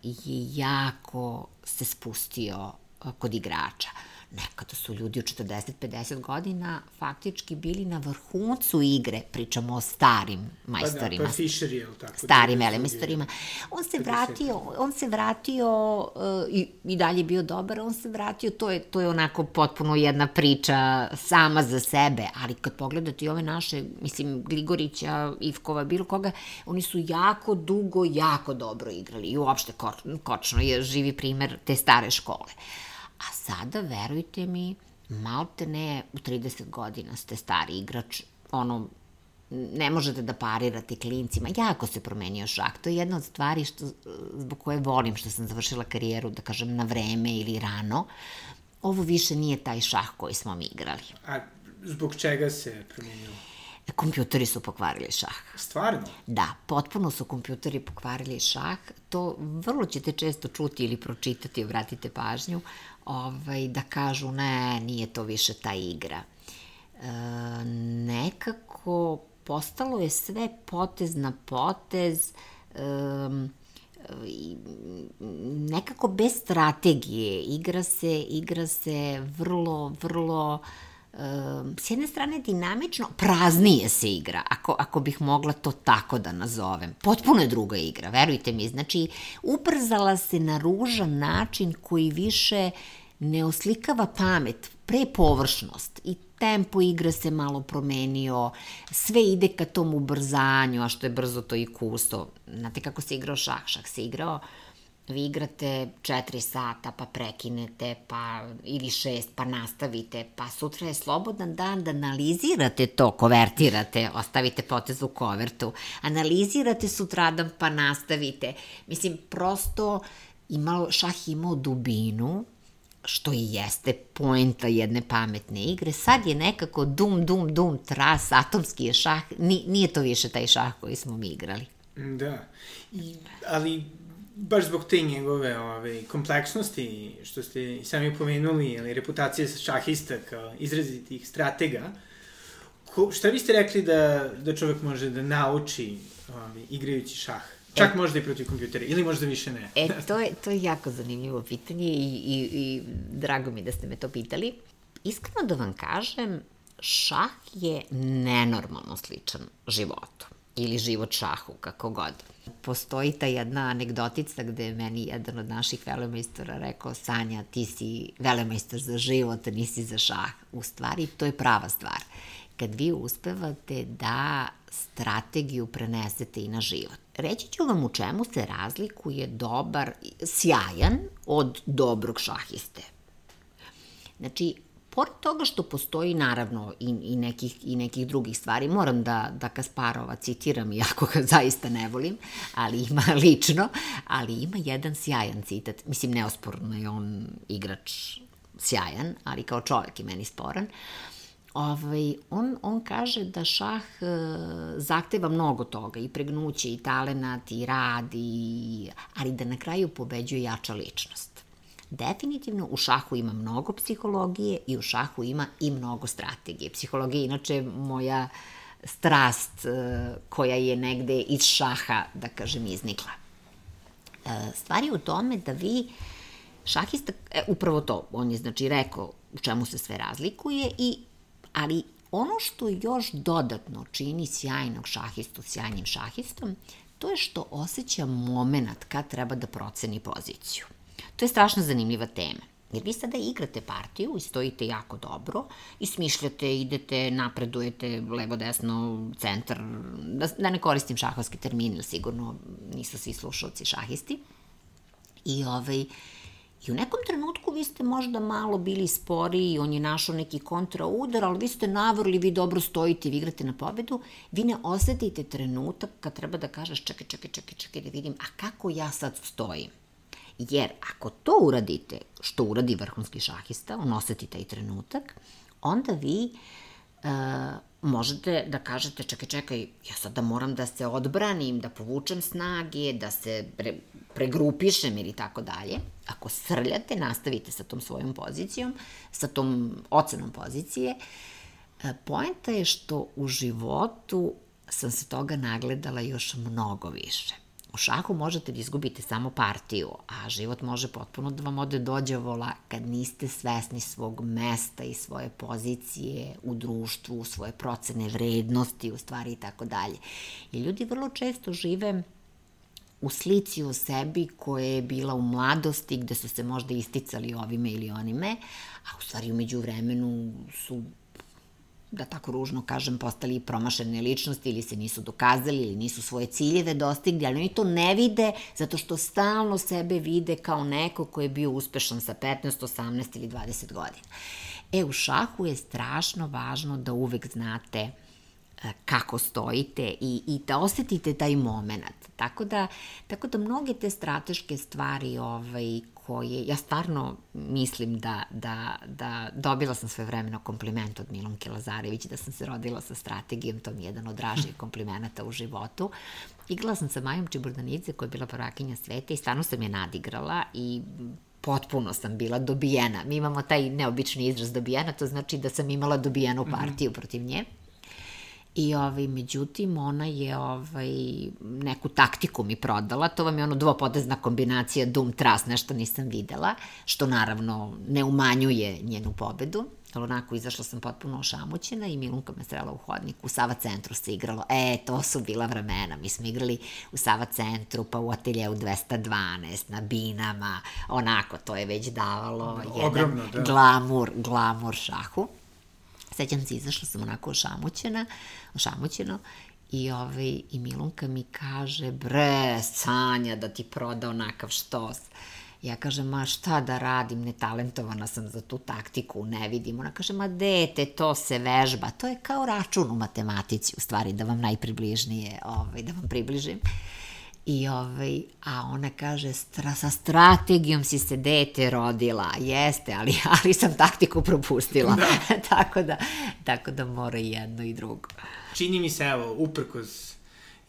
je jako se spustio uh, kod igrača. Uh, Nekada su ljudi u 40-50 godina faktički bili na vrhuncu igre, pričamo o starim majstorima. Pa da, pa Fischer je, tako? Starim velemajstorima. On se vratio, on se vratio uh, i, i dalje bio dobar, on se vratio, to je, to je onako potpuno jedna priča sama za sebe, ali kad pogledate i ove naše, mislim, Gligorića, Ivkova, bilo koga, oni su jako dugo, jako dobro igrali i uopšte Kočno je živi primer te stare škole. A sada, verujte mi, malte ne u 30 godina ste stari igrač, ono, ne možete da parirate klincima. Jako se promenio šah. To je jedna od stvari što, zbog koje volim što sam završila karijeru, da kažem, na vreme ili rano. Ovo više nije taj šah koji smo mi igrali. A zbog čega se promenio? Kompjuteri su pokvarili šah. Stvarno? Da, potpuno su kompjuteri pokvarili šah. To vrlo ćete često čuti ili pročitati, obratite pažnju ovaj, da kažu ne, nije to više ta igra. E, nekako postalo je sve potez na potez, e, nekako bez strategije. Igra se, igra se vrlo, vrlo s jedne strane dinamično, praznije se igra, ako, ako bih mogla to tako da nazovem. Potpuno je druga igra, verujte mi. Znači, uprzala se na ružan način koji više ne oslikava pamet, pre površnost i tempo igre se malo promenio, sve ide ka tom ubrzanju, a što je brzo to i kusto. Znate kako se igrao šah? Šah se igrao vi igrate 4 sata, pa prekinete, pa ili 6, pa nastavite, pa sutra je slobodan dan da analizirate to, kovertirate, ostavite potez u kovertu, analizirate sutradan, pa nastavite. Mislim, prosto imalo, šah imao dubinu, što i jeste poenta jedne pametne igre, sad je nekako dum, dum, dum, tras, atomski je šah, nije to više taj šah koji smo mi igrali. Da, I, ali baš zbog te njegove ove, kompleksnosti, što ste i sami pomenuli, ali reputacije šahista kao izrazitih stratega, ko, šta biste rekli da, da čovek može da nauči ove, igrajući šah? Čak e, možda i protiv kompjutera, ili možda više ne. E, to je, to je jako zanimljivo pitanje i, i, i drago mi da ste me to pitali. Iskreno da vam kažem, šah je nenormalno sličan životu ili život šahu, kako god. Postoji ta jedna anegdotica gde je meni jedan od naših velemajstora rekao Sanja, ti si velemajstor za život, nisi za šah. U stvari, to je prava stvar. Kad vi uspevate da strategiju prenesete i na život. Reći ću vam u čemu se razlikuje dobar, sjajan od dobrog šahiste. Znači, Pored toga što postoji naravno i, i, nekih, i nekih drugih stvari, moram da, da Kasparova citiram, iako ga zaista ne volim, ali ima lično, ali ima jedan sjajan citat, mislim neosporno je on igrač sjajan, ali kao čovek je meni sporan, ovaj, on, on kaže da šah e, zahteva mnogo toga, i pregnuće, i talenat, i rad, i, ali da na kraju pobeđuje jača ličnost. Definitivno u šahu ima mnogo psihologije i u šahu ima i mnogo strategije. Psihologija je inače moja strast e, koja je negde iz šaha, da kažem, iznikla. E, stvar je u tome da vi šahista, e, upravo to, on je znači rekao u čemu se sve razlikuje, i, ali ono što još dodatno čini sjajnog šahistu sjajnim šahistom, to je što osjeća moment kad treba da proceni poziciju. To je strašno zanimljiva tema. Jer vi sada igrate partiju i stojite jako dobro i smišljate, idete, napredujete levo, desno, centar, da, da ne koristim šahovski termin, ili sigurno nisu svi slušalci šahisti. I, ovaj, I u nekom trenutku vi ste možda malo bili sporiji, on je našao neki kontra udar, ali vi ste navrli, vi dobro stojite, vi igrate na pobedu, vi ne osetite trenutak kad treba da kažeš čekaj, čekaj, čekaj, čekaj da vidim, a kako ja sad stojim? Jer ako to uradite, što uradi vrhunski šahista, on oseti taj trenutak, onda vi uh, možete da kažete, čekaj, čekaj, ja sada moram da se odbranim, da povučem snage, da se pre, pregrupišem ili tako dalje. Ako srljate, nastavite sa tom svojom pozicijom, sa tom ocenom pozicije. E, poenta je što u životu sam se toga nagledala još mnogo više. U šahu možete da izgubite samo partiju, a život može potpuno da vam ode dođavola kad niste svesni svog mesta i svoje pozicije u društvu, svoje procene vrednosti, u stvari i tako dalje. I ljudi vrlo često žive u slici o sebi koja je bila u mladosti, gde su se možda isticali ovime ili onime, a u stvari umeđu vremenu su da tako ružno kažem, postali promašene ličnosti ili se nisu dokazali ili nisu svoje ciljeve dostigli, ali oni to ne vide zato što stalno sebe vide kao neko ko je bio uspešan sa 15, 18 ili 20 godina. E, u šahu je strašno važno da uvek znate kako stojite i, i da osetite taj moment. Tako da, tako da mnoge te strateške stvari ovaj, koje, ja stvarno mislim da, da, da dobila sam sve vremeno kompliment od Milonke Lazarević da sam se rodila sa strategijom, to mi je jedan od dražih komplimenata u životu. Igrala sam sa Majom Čiburdanice koja je bila prvakinja sveta i stvarno sam je nadigrala i potpuno sam bila dobijena. Mi imamo taj neobični izraz dobijena, to znači da sam imala dobijenu partiju mm -hmm. protiv nje. I ovaj, međutim, ona je ovaj, neku taktiku mi prodala, to vam je ono dvopodezna kombinacija Doom Trust, nešto nisam videla, što naravno ne umanjuje njenu pobedu, ali onako izašla sam potpuno ošamućena i Milunka me srela u hodniku, u Sava centru se igralo, e, to su bila vremena, mi smo igrali u Sava centru, pa u ateljevu 212, na binama, onako, to je već davalo Ogromno, jedan da. glamur, glamur šahu sećam se, izašla sam onako ošamućena, ošamućeno, i, ovaj, i Milunka mi kaže, bre, Sanja, da ti proda onakav štos. Ja kažem, ma šta da radim, netalentovana sam za tu taktiku, ne vidim. Ona kaže, ma dete, to se vežba. To je kao račun u matematici, u stvari, da vam najpribližnije, ovaj, da vam približim. I ovaj, a ona kaže, stra, sa strategijom si se dete rodila. Jeste, ali, ali sam taktiku propustila. Da. tako, da, tako da mora i jedno i drugo. Čini mi se, evo, uprkos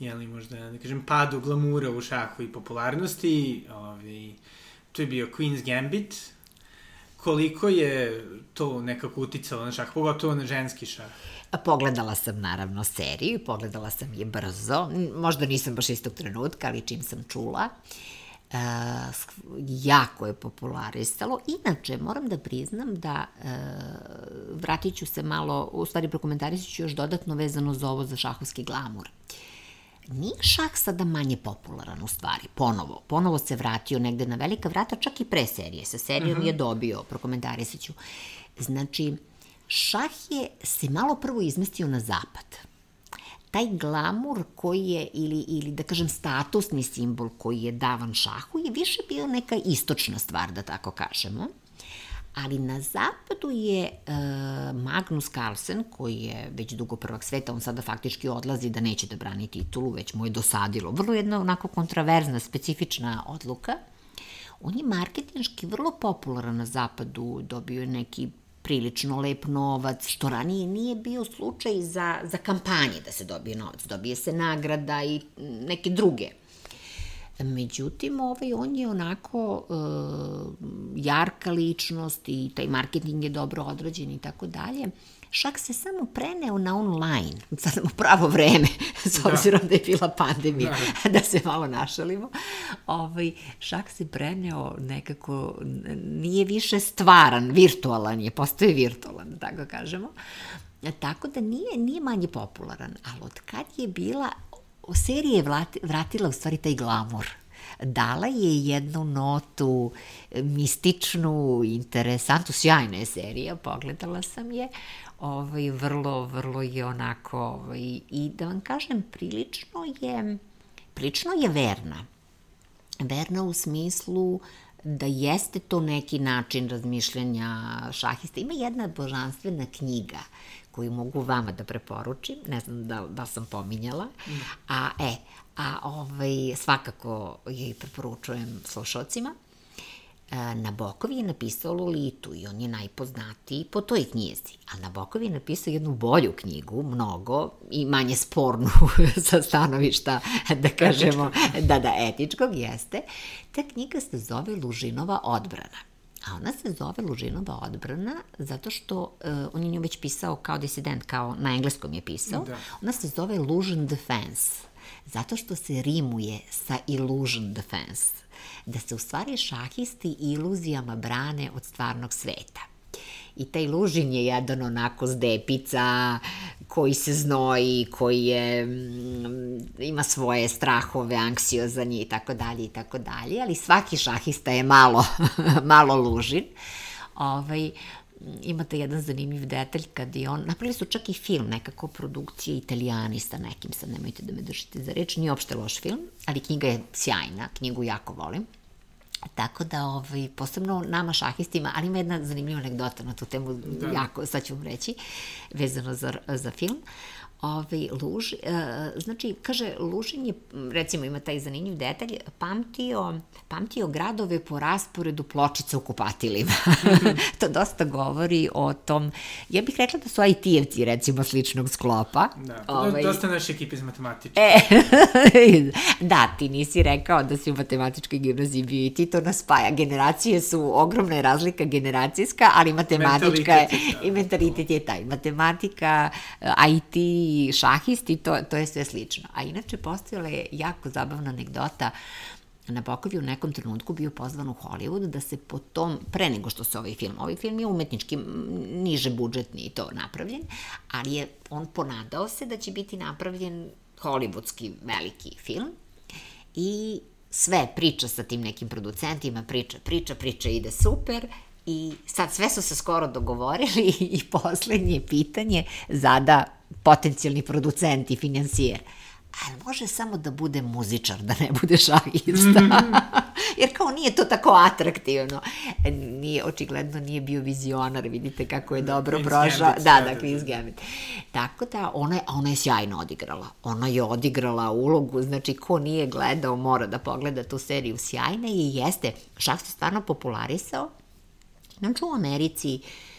jeli, možda, da kažem, padu glamura u šahu i popularnosti, ovaj, to je bio Queen's Gambit, koliko je to nekako uticalo na šah, pogotovo na ženski šah? Pogledala sam naravno seriju, pogledala sam je brzo, možda nisam baš istog trenutka, ali čim sam čula, uh, jako je popularisalo. Inače, moram da priznam da uh, vratit ću se malo, u stvari prokomentarisat ću još dodatno vezano za ovo za šahovski glamur. Nije šah sada manje popularan u stvari, ponovo. Ponovo se vratio negde na velika vrata, čak i pre serije. Sa serijom uh mhm. -huh. je dobio, prokomentarisat ću. Znači, šah je se malo prvo izmestio na zapad. Taj glamur koji je, ili, ili da kažem statusni simbol koji je davan šahu je više bio neka istočna stvar, da tako kažemo. Ali na zapadu je e, Magnus Carlsen, koji je već dugo prvak sveta, on sada faktički odlazi da neće da brani titulu, već mu je dosadilo. Vrlo jedna onako kontraverzna, specifična odluka. On je marketinški vrlo popularan na zapadu, dobio je neki prilično lep novac, što ranije nije bio slučaj za, za kampanje da se dobije novac. Dobije se nagrada i neke druge. Međutim, ovaj, on je onako e, jarka ličnost i taj marketing je dobro odrađen i tako dalje. Šak se samo preneo na online, sad u pravo vreme, s da. obzirom da, da je bila pandemija, da. da se malo našalimo. Ovaj, šak se preneo nekako, nije više stvaran, virtualan je, postoje virtualan, da tako kažemo. Tako da nije, nije manje popularan, ali od kad je bila, serija je vratila u stvari taj glamur dala je jednu notu mističnu, interesantu, sjajna je serija, pogledala sam je, ovaj, vrlo, vrlo je onako, ovaj, i da vam kažem, prilično je, prilično je verna. Verna u smislu da jeste to neki način razmišljanja šahista. Ima jedna božanstvena knjiga koju mogu vama da preporučim, ne znam da, da sam pominjala, a e, a ovaj, svakako je preporučujem slušalcima. E, Nabokov je napisao Lolitu i on je najpoznatiji po toj knjizi. A Nabokov je napisao jednu bolju knjigu, mnogo i manje spornu sa stanovišta, da kažemo, da, da, etičkog jeste. Ta knjiga se zove Lužinova odbrana. A ona se zove Lužinova odbrana zato što uh, on je nju već pisao kao disident, kao na engleskom je pisao. Da. Ona se zove Illusion Defense zato što se rimuje sa illusion defense, da se u stvari šahisti iluzijama brane od stvarnog sveta. I taj lužin je jedan onako zdepica koji se znoji, koji je, mm, ima svoje strahove, anksiozan i tako dalje i tako dalje, ali svaki šahista je malo, malo lužin. Ovaj, imate jedan zanimljiv detalj kad je on, napravili su čak i film, nekako produkcije italijani sa nekim, sad nemojte da me držite za reč, nije opšte loš film, ali knjiga je sjajna, knjigu jako volim. Tako da, ovaj, posebno nama šahistima, ali ima jedna zanimljiva anegdota na tu temu, da. jako, sad ću vam reći, vezano za, za film. Uh, ovaj, Luž, e, znači, kaže, Lužin je, recimo ima taj zanimljiv detalj, pamtio, pamtio gradove po rasporedu pločica u kupatilima. to dosta govori o tom, ja bih rekla da su IT-evci, recimo, sličnog sklopa. Da, ovaj, dosta naše ekipe iz matematičke. E, da, ti nisi rekao da si u matematičkoj gimnaziji bio i ti to nas spaja. Generacije su, ogromna je razlika generacijska, ali matematička je, da. i mentalitet je taj. Matematika, IT, i šahisti, to, to je sve slično. A inače, postojala je jako zabavna anegdota Nabokov je u nekom trenutku bio pozvan u Hollywood da se po tom, pre nego što se ovaj film, ovaj film je umetnički niže budžetni i to napravljen, ali je on ponadao se da će biti napravljen hollywoodski veliki film i sve priča sa tim nekim producentima, priča, priča, priča ide super i sad sve su se skoro dogovorili i poslednje pitanje zada potencijalni producent i financijer. Ali može samo da bude muzičar, da ne bude šahista. Jer kao nije to tako atraktivno. Nije, očigledno nije bio vizionar, vidite kako je dobro Queen's prošao. Gambit, da, da, Queen's Gambit. Tako da ona je, ona je sjajno odigrala. Ona je odigrala ulogu, znači ko nije gledao mora da pogleda tu seriju sjajna i jeste. Šah se stvarno popularisao. Znači u Americi uh,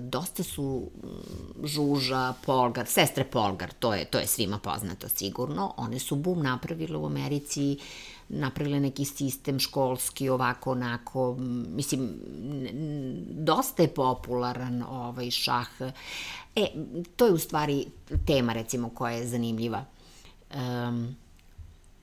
dosta su mm, Žuža, Polgar, sestre Polgar, to je, to je svima poznato sigurno. One su bum napravile u Americi, napravile neki sistem školski, ovako, onako, mislim, dosta je popularan ovaj šah. E, to je u stvari tema, recimo, koja je zanimljiva. Um,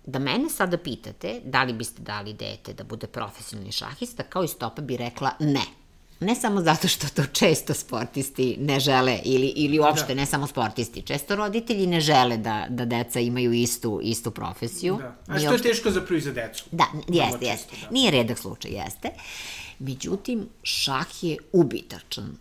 da mene sada pitate da li biste dali dete da bude profesionalni šahista, kao i stopa bi rekla ne Ne samo zato što to često sportisti ne žele ili, ili uopšte da. ne samo sportisti, često roditelji ne žele da, da deca imaju istu, istu profesiju. Da. A što uopšte... je teško za za decu? Da, jeste, jeste. Da. Nije redak slučaj, jeste. Međutim, šah je ubitačan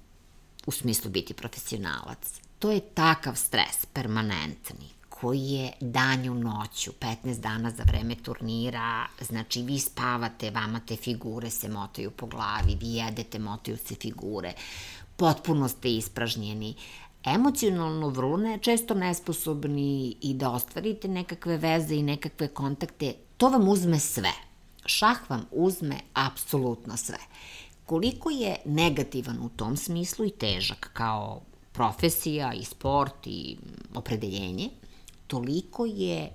u smislu biti profesionalac. To je takav stres, permanentni koji je danju noću, 15 dana za vreme turnira, znači vi spavate, vama te figure se motaju po glavi, vi jedete, motaju se figure, potpuno ste ispražnjeni, emocionalno vrlo ne, često nesposobni i da ostvarite nekakve veze i nekakve kontakte, to vam uzme sve. Šah vam uzme apsolutno sve. Koliko je negativan u tom smislu i težak kao profesija i sport i opredeljenje, toliko je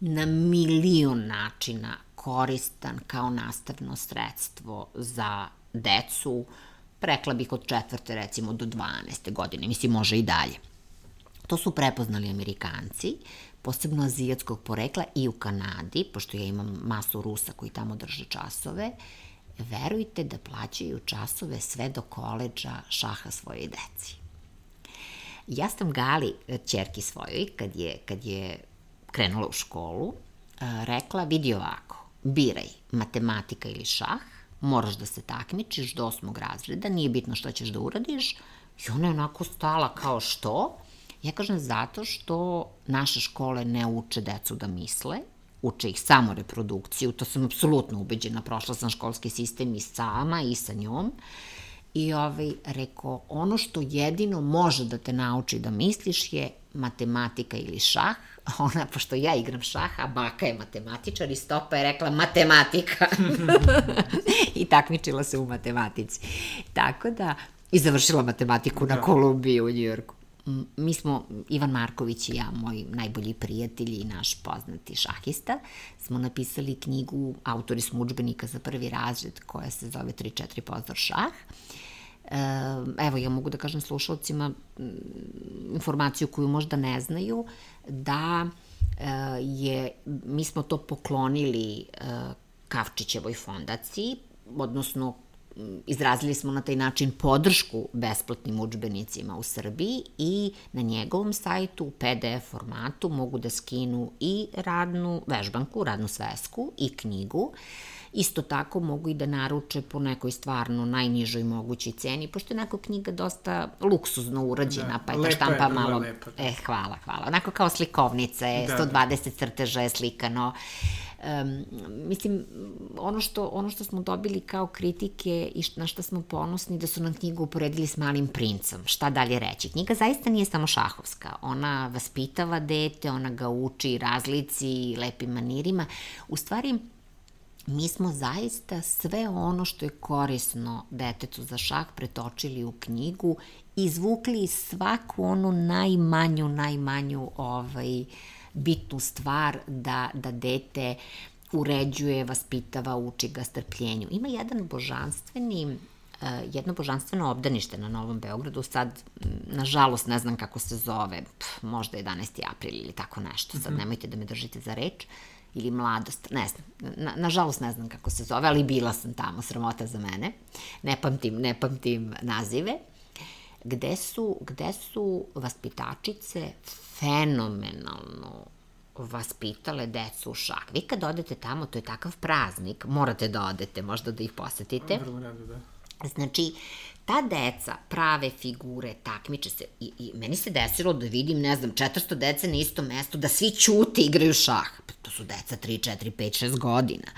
na milion načina koristan kao nastavno sredstvo za decu, prekla bih od četvrte recimo do 12. godine, mislim može i dalje. To su prepoznali Amerikanci, posebno azijatskog porekla i u Kanadi, pošto ja imam masu Rusa koji tamo drže časove, verujte da plaćaju časove sve do koleđa šaha svoje deci. Ja sam Gali, čerki svojoj, kad je, kad je krenula u školu, rekla, vidi ovako, biraj matematika ili šah, moraš da se takmičiš do osmog razreda, nije bitno šta ćeš da uradiš, i ona je onako stala kao što? Ja kažem zato što naše škole ne uče decu da misle, uče ih samo reprodukciju, to sam apsolutno ubeđena, prošla sam školski sistem i sama i sa njom. I ovaj, rekao, ono što jedino može da te nauči da misliš je matematika ili šah. Ona, pošto ja igram šah, a baka je matematičar i stopa je rekla matematika. I takmičila se u matematici. Tako da, i završila matematiku da. na Kolumbiji u Njujorku mi smo, Ivan Marković i ja, moji najbolji prijatelji i naš poznati šahista, smo napisali knjigu, autori smo učbenika za prvi razred koja se zove 3-4 pozor šah. Evo, ja mogu da kažem slušalcima informaciju koju možda ne znaju, da e, je, mi smo to poklonili e, Kavčićevoj fondaciji, odnosno izrazili smo na taj način podršku besplatnim učbenicima u Srbiji i na njegovom sajtu u PDF formatu mogu da skinu i radnu vežbanku, radnu svesku i knjigu. Isto tako mogu i da naruče po nekoj stvarno najnižoj mogućoj ceni, pošto je onako knjiga dosta luksuzno urađena, da, pa je ta štampa je, malo... Lepa. E, hvala, hvala. Onako kao slikovnice, da, 120 da. crteža je slikano. Um, mislim, ono što, ono što smo dobili kao kritike i na što smo ponosni da su nam knjigu uporedili s malim princem. Šta dalje reći? Knjiga zaista nije samo šahovska. Ona vaspitava dete, ona ga uči razlici, lepim manirima. U stvari, mi smo zaista sve ono što je korisno detetu za šah pretočili u knjigu, izvukli svaku onu najmanju, najmanju ovaj, bitnu stvar da, da dete uređuje, vaspitava, uči ga strpljenju. Ima jedan božanstveni eh, jedno božanstveno obdanište na Novom Beogradu, sad, nažalost, ne znam kako se zove, pf, možda 11. april ili tako nešto, sad mhm. nemojte da me držite za reč, ili mladost, ne znam, na, nažalost ne znam kako se zove, ali bila sam tamo, sramota za mene, ne pamtim, ne pamtim nazive, gde su, gde su vaspitačice fenomenalno vaspitale decu u šah. Vi kad odete tamo, to je takav praznik, morate da odete, možda da ih posetite. Vrlo rado, da. Znači, ta deca prave figure, takmiče se i, i meni se desilo da vidim, ne znam, 400 dece na istom mestu, da svi ćute igraju šah. Pa to su deca 3, 4, 5, 6 godina.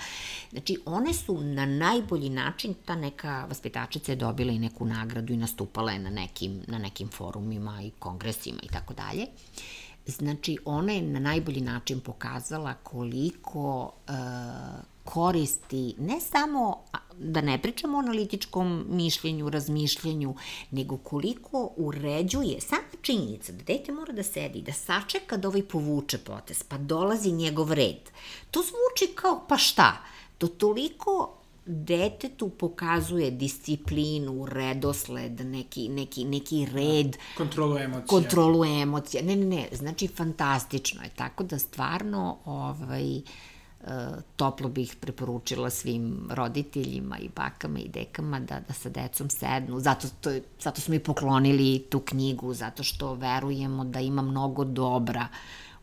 Znači, one su na najbolji način, ta neka vaspitačica je dobila i neku nagradu i nastupala je na nekim, na nekim forumima i kongresima i tako dalje. Znači, ona je na najbolji način pokazala koliko uh, koristi ne samo, da ne pričamo o analitičkom mišljenju, razmišljanju, nego koliko uređuje sama činjenica da dete mora da sedi, da sačeka da ovaj povuče potes, pa dolazi njegov red. To zvuči kao pa šta? To toliko detetu pokazuje disciplinu, redosled, neki, neki, neki red. Kontrolu emocija. Kontrolu emocija. Ne, ne, ne, znači fantastično je. Tako da stvarno ovaj, toplo bih preporučila svim roditeljima i bakama i dekama da, da sa decom sednu. Zato, to, zato smo i poklonili tu knjigu, zato što verujemo da ima mnogo dobra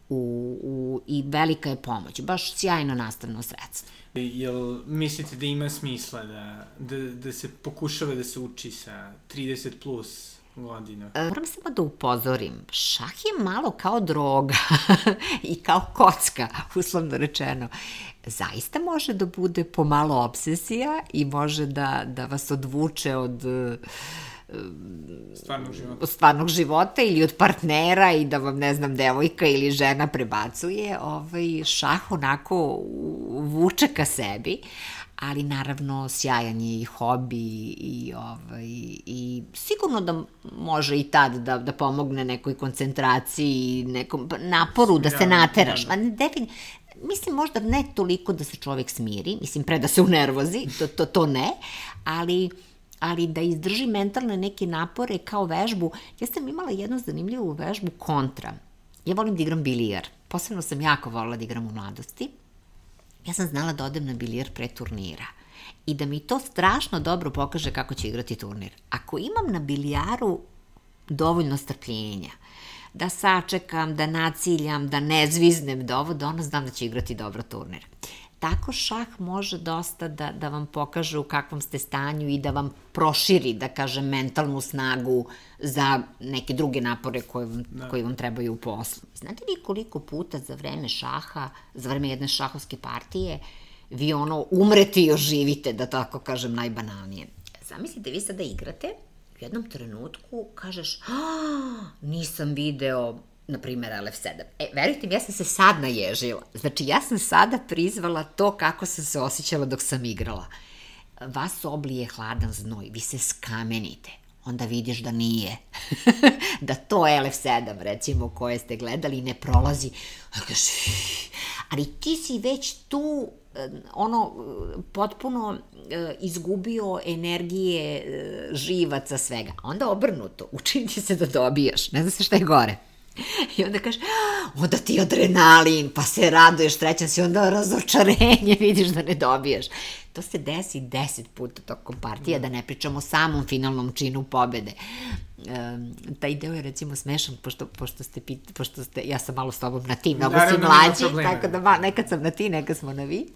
u, u, i velika je pomoć. Baš sjajno nastavno sredstvo. Jel mislite da ima smisla da, da, da se pokušava da se uči sa 30 plus godina. E, moram samo da upozorim, šah je malo kao droga i kao kocka, uslovno rečeno. Zaista može da bude pomalo obsesija i može da, da vas odvuče od stvarnog života. stvarnog života ili od partnera i da vam, ne znam, devojka ili žena prebacuje, ovaj, šah onako vuče ka sebi, ali naravno sjajan je i hobi i, ovaj, i sigurno da može i tad da, da pomogne nekoj koncentraciji i nekom naporu da se nateraš. Ma, defin, mislim možda ne toliko da se čovek smiri, mislim pre da se unervozi, to, to, to ne, ali ali da izdrži mentalne neke napore kao vežbu. Ja sam imala jednu zanimljivu vežbu kontra. Ja volim da igram bilijar. Posebno sam jako volila da igram u mladosti ja sam znala da odem na bilijer pre turnira i da mi to strašno dobro pokaže kako će igrati turnir. Ako imam na bilijaru dovoljno strpljenja, da sačekam, da naciljam, da ne zviznem do ovo, da ono znam da će igrati dobro turnir. Tako šah može dosta da, da vam pokaže u kakvom ste stanju i da vam proširi, da kažem, mentalnu snagu za neke druge napore koje vam, da. koje vam trebaju u poslu. Znate li koliko puta za vreme šaha, za vreme jedne šahovske partije, vi ono umrete i oživite, da tako kažem, najbanalnije. Zamislite, vi sada igrate, u jednom trenutku kažeš, nisam video na primjer LF7. E, verujte mi, ja sam se sad naježila. Znači, ja sam sada prizvala to kako sam se osjećala dok sam igrala. Vas oblije hladan znoj, vi se skamenite onda vidiš da nije. da to LF7, recimo, koje ste gledali, ne prolazi. Ali ti si već tu ono potpuno e, izgubio energije e, živaca svega. Onda obrnuto, učini se da dobijaš. Ne zna se šta je gore. I onda kaže, onda ti adrenalin, pa se raduješ, trećan si, onda razočarenje, vidiš da ne dobijaš. To se desi deset puta tokom partija, da ne pričamo o samom finalnom činu pobede. Um, taj deo je recimo smešan, pošto, pošto ste, pit, pošto ste, ja sam malo s tobom na ti, mnogo si mlađi, tako da ma, nekad sam na ti, nekad smo na vi.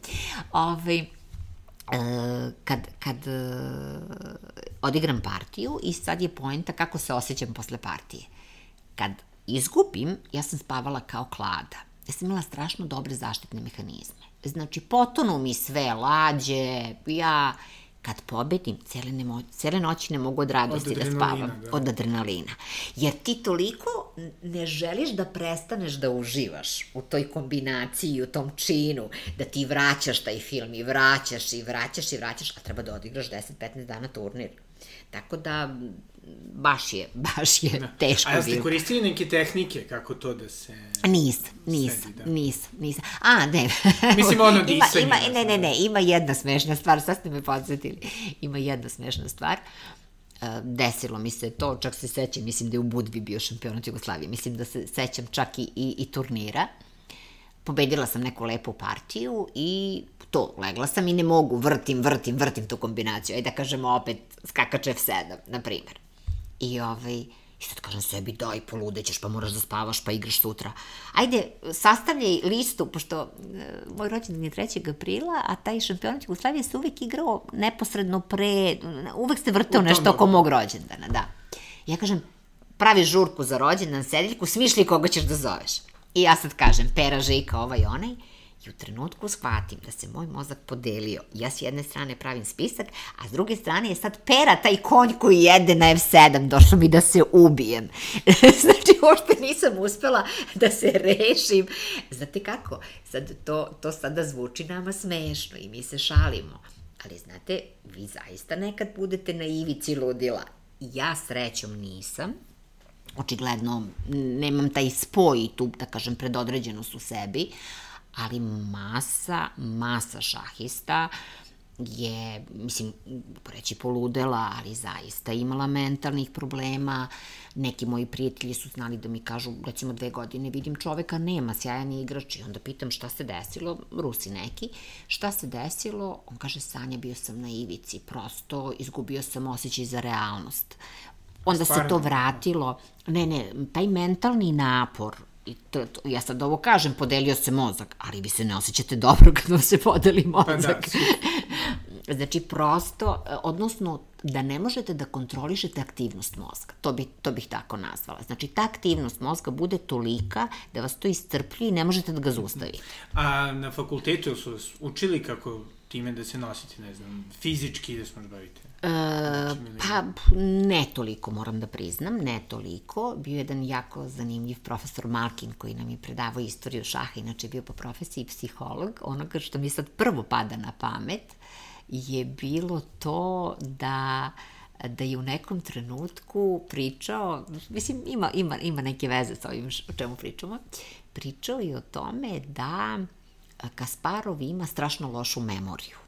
Ove, ovaj, Uh, kad, kad uh, odigram partiju i sad je poenta kako se osjećam posle partije. Kad izgubim, ja sam spavala kao klada. Ja sam imala strašno dobre zaštitne mehanizme. Znači, potonu mi sve, lađe, ja kad pobedim, cele, nemo, cele noći ne mogu od radosti od da spavam, da. od adrenalina. Jer ti toliko ne želiš da prestaneš da uživaš u toj kombinaciji, u tom činu, da ti vraćaš taj film i vraćaš i vraćaš i vraćaš, a treba da odigraš 10-15 dana turnir. Tako da, baš je, baš je da. teško bilo. A jeste koristili neke tehnike kako to da se... Nis, nis, sedi, da. nis, nis. A, ne. Mislim ono disanje. Ima, ima, ne, ne, ne, ima jedna smešna stvar, sad ste me podsjetili. Ima jedna smešna stvar. E, desilo mi se to, čak se sećam, mislim da je u Budvi bio šampionat Jugoslavije, mislim da se sećam čak i, i, i turnira. Pobedila sam neku lepu partiju i to, legla sam i ne mogu, vrtim, vrtim, vrtim tu kombinaciju. Ajde da kažemo opet skakač F7, na primjer. I ovaj, I sad kažem sebi, daj, poludećeš, pa moraš da spavaš, pa igraš sutra. Ajde, sastavljaj listu, pošto e, moj rođendan je 3. aprila, a taj šampionat Jugoslavije se uvek igrao neposredno pre, uvek se vrteo nešto oko mog rođendana, da. Ja kažem, pravi žurku za rođendan, sedeljku, smišli koga ćeš da zoveš. I ja sad kažem, Pera, Žika, ovaj, onaj, I u trenutku shvatim da se moj mozak podelio. Ja s jedne strane pravim spisak, a s druge strane je sad pera taj konj koji jede na F7. Došlo mi da se ubijem. znači, uopšte nisam uspela da se rešim. Znate kako? Sad to, to sada zvuči nama smešno i mi se šalimo. Ali znate, vi zaista nekad budete na ivici ludila. Ja srećom nisam, očigledno nemam taj spoj tu, da kažem, predodređenost u sebi, ali masa, masa šahista je, mislim, reći poludela, ali zaista imala mentalnih problema. Neki moji prijatelji su znali da mi kažu, recimo dve godine vidim čoveka, nema sjajan igrač i onda pitam šta se desilo, Rusi neki, šta se desilo, on kaže Sanja bio sam na ivici, prosto izgubio sam osjećaj za realnost. Onda Stvarno. se to vratilo, ne, ne, taj mentalni napor, i to, to, ja sad ovo kažem, podelio se mozak, ali vi se ne osjećate dobro kad vam se podeli mozak. Pa da, znači, prosto, odnosno, da ne možete da kontrolišete aktivnost mozga. To, bi, to bih tako nazvala. Znači, ta aktivnost mozga bude tolika da vas to iscrplji i ne možete da ga zaustavite. A na fakultetu su učili kako time da se nosite, ne znam, fizički da se možda bavite? E, pa, ne toliko, moram da priznam, ne toliko. Bio je jedan jako zanimljiv profesor Malkin koji nam je predavao istoriju šaha, inače je bio po profesiji psiholog. Onoga što mi sad prvo pada na pamet je bilo to da da je u nekom trenutku pričao, mislim ima, ima, ima neke veze sa ovim o čemu pričamo, pričao je o tome da Kasparov ima strašno lošu memoriju.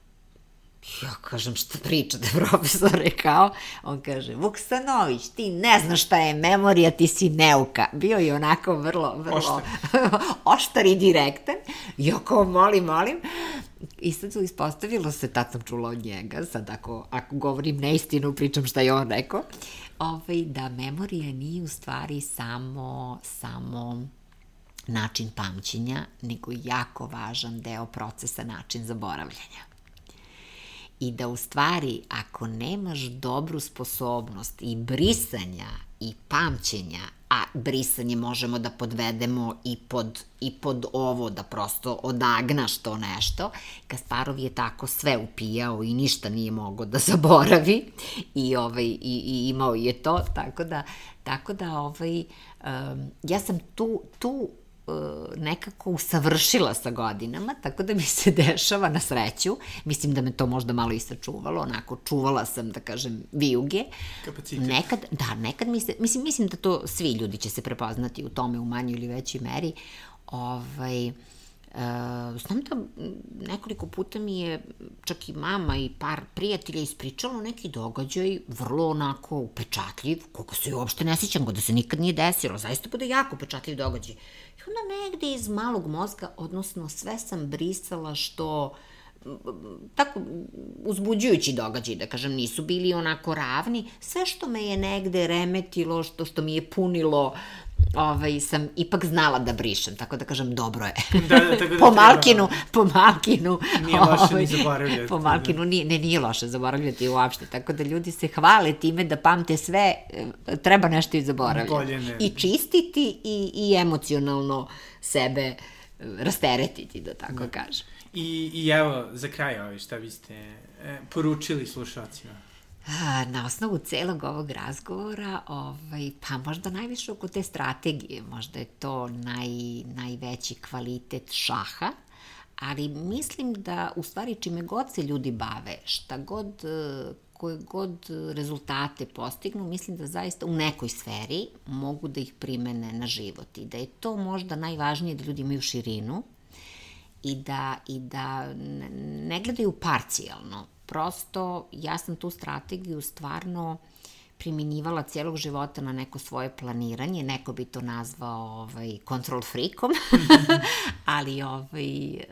Ja kažem, šta pričate, profesor, rekao. On kaže, Vuksanović, ti ne znaš šta je memorija, ti si neuka. Bio je onako vrlo, vrlo oštar, oštar i direktan. Ja kao, molim, molim. I sad su ispostavilo se, tad sam čula od njega, sad ako, ako govorim neistinu, pričam šta je on rekao, ovaj, da memorija nije u stvari samo, samo način pamćenja, nego jako važan deo procesa način zaboravljanja. I da u stvari, ako nemaš dobru sposobnost i brisanja i pamćenja, a brisanje možemo da podvedemo i pod, i pod ovo, da prosto odagnaš to nešto, Kasparov je tako sve upijao i ništa nije mogao da zaboravi i, ovaj, i, i imao je to, tako da, tako da ovaj, um, ja sam tu, tu nekako usavršila sa godinama, tako da mi se dešava na sreću. Mislim da me to možda malo i sačuvalo, onako čuvala sam, da kažem, vijuge. Kapacitet. Nekad, da, nekad mi se, mislim, mislim da to svi ljudi će se prepoznati u tome u manjoj ili većoj meri. Ovaj, Uh, znam da nekoliko puta mi je čak i mama i par prijatelja ispričalo neki događaj vrlo onako upečatljiv, koga se uopšte ne sjećam, da se nikad nije desilo, zaista bude jako upečatljiv događaj. I onda negde iz malog mozga, odnosno sve sam brisala što tako uzbuđujući događaj, da kažem, nisu bili onako ravni. Sve što me je negde remetilo, što, što mi je punilo ovaj, sam ipak znala da brišem, tako da kažem, dobro je. Da, da, tako da po Malkinu, po Malkinu. Nije loše ovaj, ni zaboravljati. Po Malkinu nije, ne, nije loše zaboravljati uopšte, tako da ljudi se hvale time da pamte sve, e, treba nešto i zaboravljati. Bolje ne. I čistiti i, i emocionalno sebe e, rasteretiti, da tako da. kažem. I, I evo, za kraj, ovaj, šta biste e, poručili slušalcima? Na osnovu celog ovog razgovora, ovaj, pa možda najviše oko te strategije, možda je to naj, najveći kvalitet šaha, ali mislim da u stvari čime god se ljudi bave, šta god, koje god rezultate postignu, mislim da zaista u nekoj sferi mogu da ih primene na život i da je to možda najvažnije da ljudi imaju širinu i da, i da ne gledaju parcijalno, prosto ja sam tu strategiju stvarno primjenjivala cijelog života na neko svoje planiranje, neko bi to nazvao ovaj, control freakom, ali ovaj, e,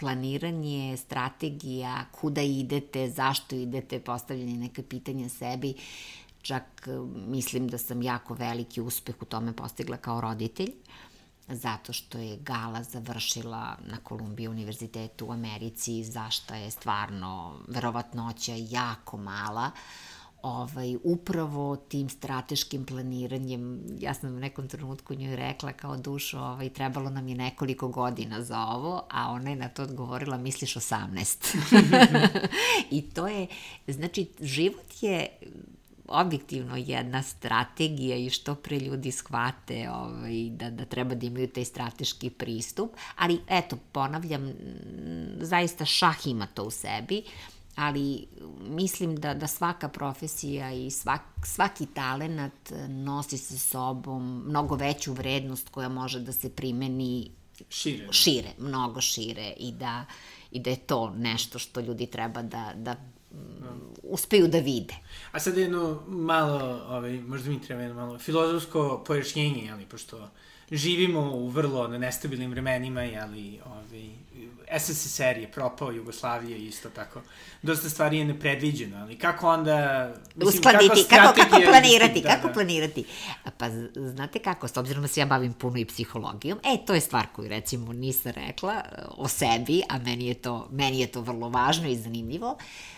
planiranje, strategija, kuda idete, zašto idete, postavljanje neke pitanja sebi, čak e, mislim da sam jako veliki uspeh u tome postigla kao roditelj. Uh, zato što je Gala završila na Kolumbiji univerzitetu u Americi, zašto je stvarno verovatnoća jako mala, ovaj, upravo tim strateškim planiranjem, ja sam u nekom trenutku njoj rekla kao dušo, ovaj, trebalo nam je nekoliko godina za ovo, a ona je na to odgovorila, misliš 18. I to je, znači, život je objektivno jedna strategija i što pre ljudi shvate ovaj, da, da treba da imaju taj strateški pristup, ali eto, ponavljam, zaista šah ima to u sebi, ali mislim da, da svaka profesija i svak, svaki talenat nosi sa sobom mnogo veću vrednost koja može da se primeni šire, šire mnogo šire i da, i da je to nešto što ljudi treba da, da uspeju da vide. A sad jedno malo, ovaj, možda mi treba jedno malo filozofsko pojašnjenje, ali pošto živimo u vrlo nestabilnim vremenima, ali ovaj, SSSR je propao, Jugoslavija isto tako. Dosta stvari je nepredviđeno, ali kako onda... Mislim, Uskladiti, kako, kako, kako planirati, da, kako da. planirati. Pa znate kako, s obzirom da se ja bavim puno i psihologijom, e, to je stvar koju recimo nisam rekla o sebi, a meni je to, meni je to vrlo važno i zanimljivo. Uh,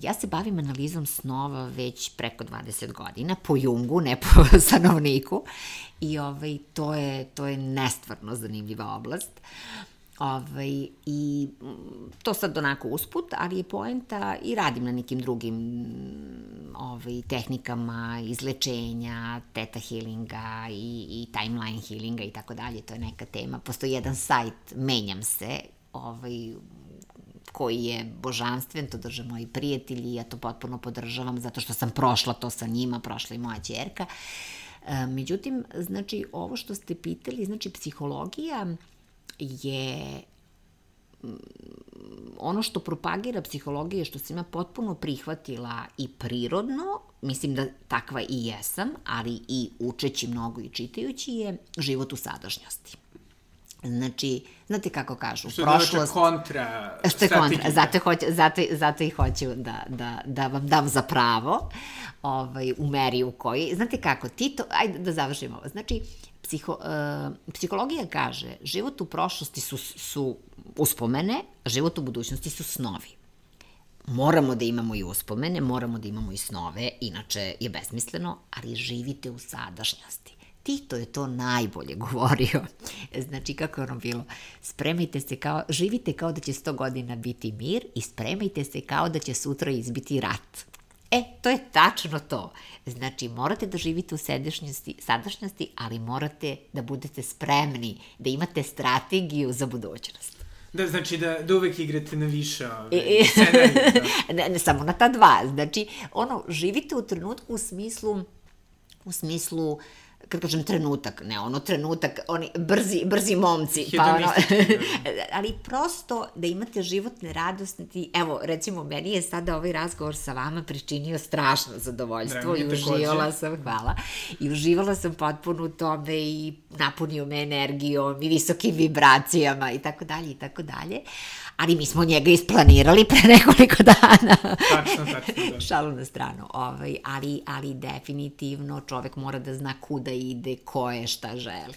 ja se bavim analizom snova već preko 20 godina, po Jungu, ne po stanovniku, i ovaj, to, je, to je nestvarno zanimljiva oblast. Ovaj, I to sad onako usput, ali je poenta i radim na nekim drugim ovaj, tehnikama izlečenja, teta healinga i, i timeline healinga i tako dalje, to je neka tema. Postoji jedan sajt, menjam se, ovaj, koji je božanstven, to drže moji prijatelji ja to potpuno podržavam zato što sam prošla to sa njima, prošla i moja čerka. E, međutim, znači, ovo što ste pitali, znači, psihologija je mm, ono što propagira psihologija što sam ja potpuno prihvatila i prirodno, mislim da takva i jesam, ali i učeći mnogo i čitajući je život u sadašnjosti. Znači, znate kako kažu, što prošlost... Što je kontra Što je kontra, zato, hoću, zato, zato i hoću da, da, da vam dam za pravo ovaj, u meri u kojoj... Znate kako, ti to... Ajde da završimo ovo. Znači, psiho, uh, psihologija kaže, život u prošlosti su, su uspomene, život u budućnosti su snovi. Moramo da imamo i uspomene, moramo da imamo i snove, inače je besmisleno, ali živite u sadašnjosti. Tito je to najbolje govorio. Znači, kako je ono bilo? Spremajte se kao, živite kao da će 100 godina biti mir i spremajte se kao da će sutra izbiti rat. E, to je tačno to. Znači, morate da živite u sadašnjosti, sadašnjosti, ali morate da budete spremni, da imate strategiju za budućnost. Da, znači da, da uvek igrate na više ove, scenarije, da. ne, ne samo na ta dva. Znači, ono, živite u trenutku u smislu, u smislu kad kažem trenutak, ne ono trenutak, oni brzi, brzi momci, pa ono, ali prosto da imate životne radosti, evo, recimo, meni je sada ovaj razgovor sa vama pričinio strašno zadovoljstvo mi i takođe. uživala sam, hvala, i uživala sam potpuno u tome i napunio me energijom i visokim vibracijama i tako dalje i tako dalje, ali mi smo njega isplanirali pre nekoliko dana. Tačno, tačno, da. Šalu na stranu, ovaj, ali, ali definitivno čovek mora da zna kuda ide, ko je, šta želi.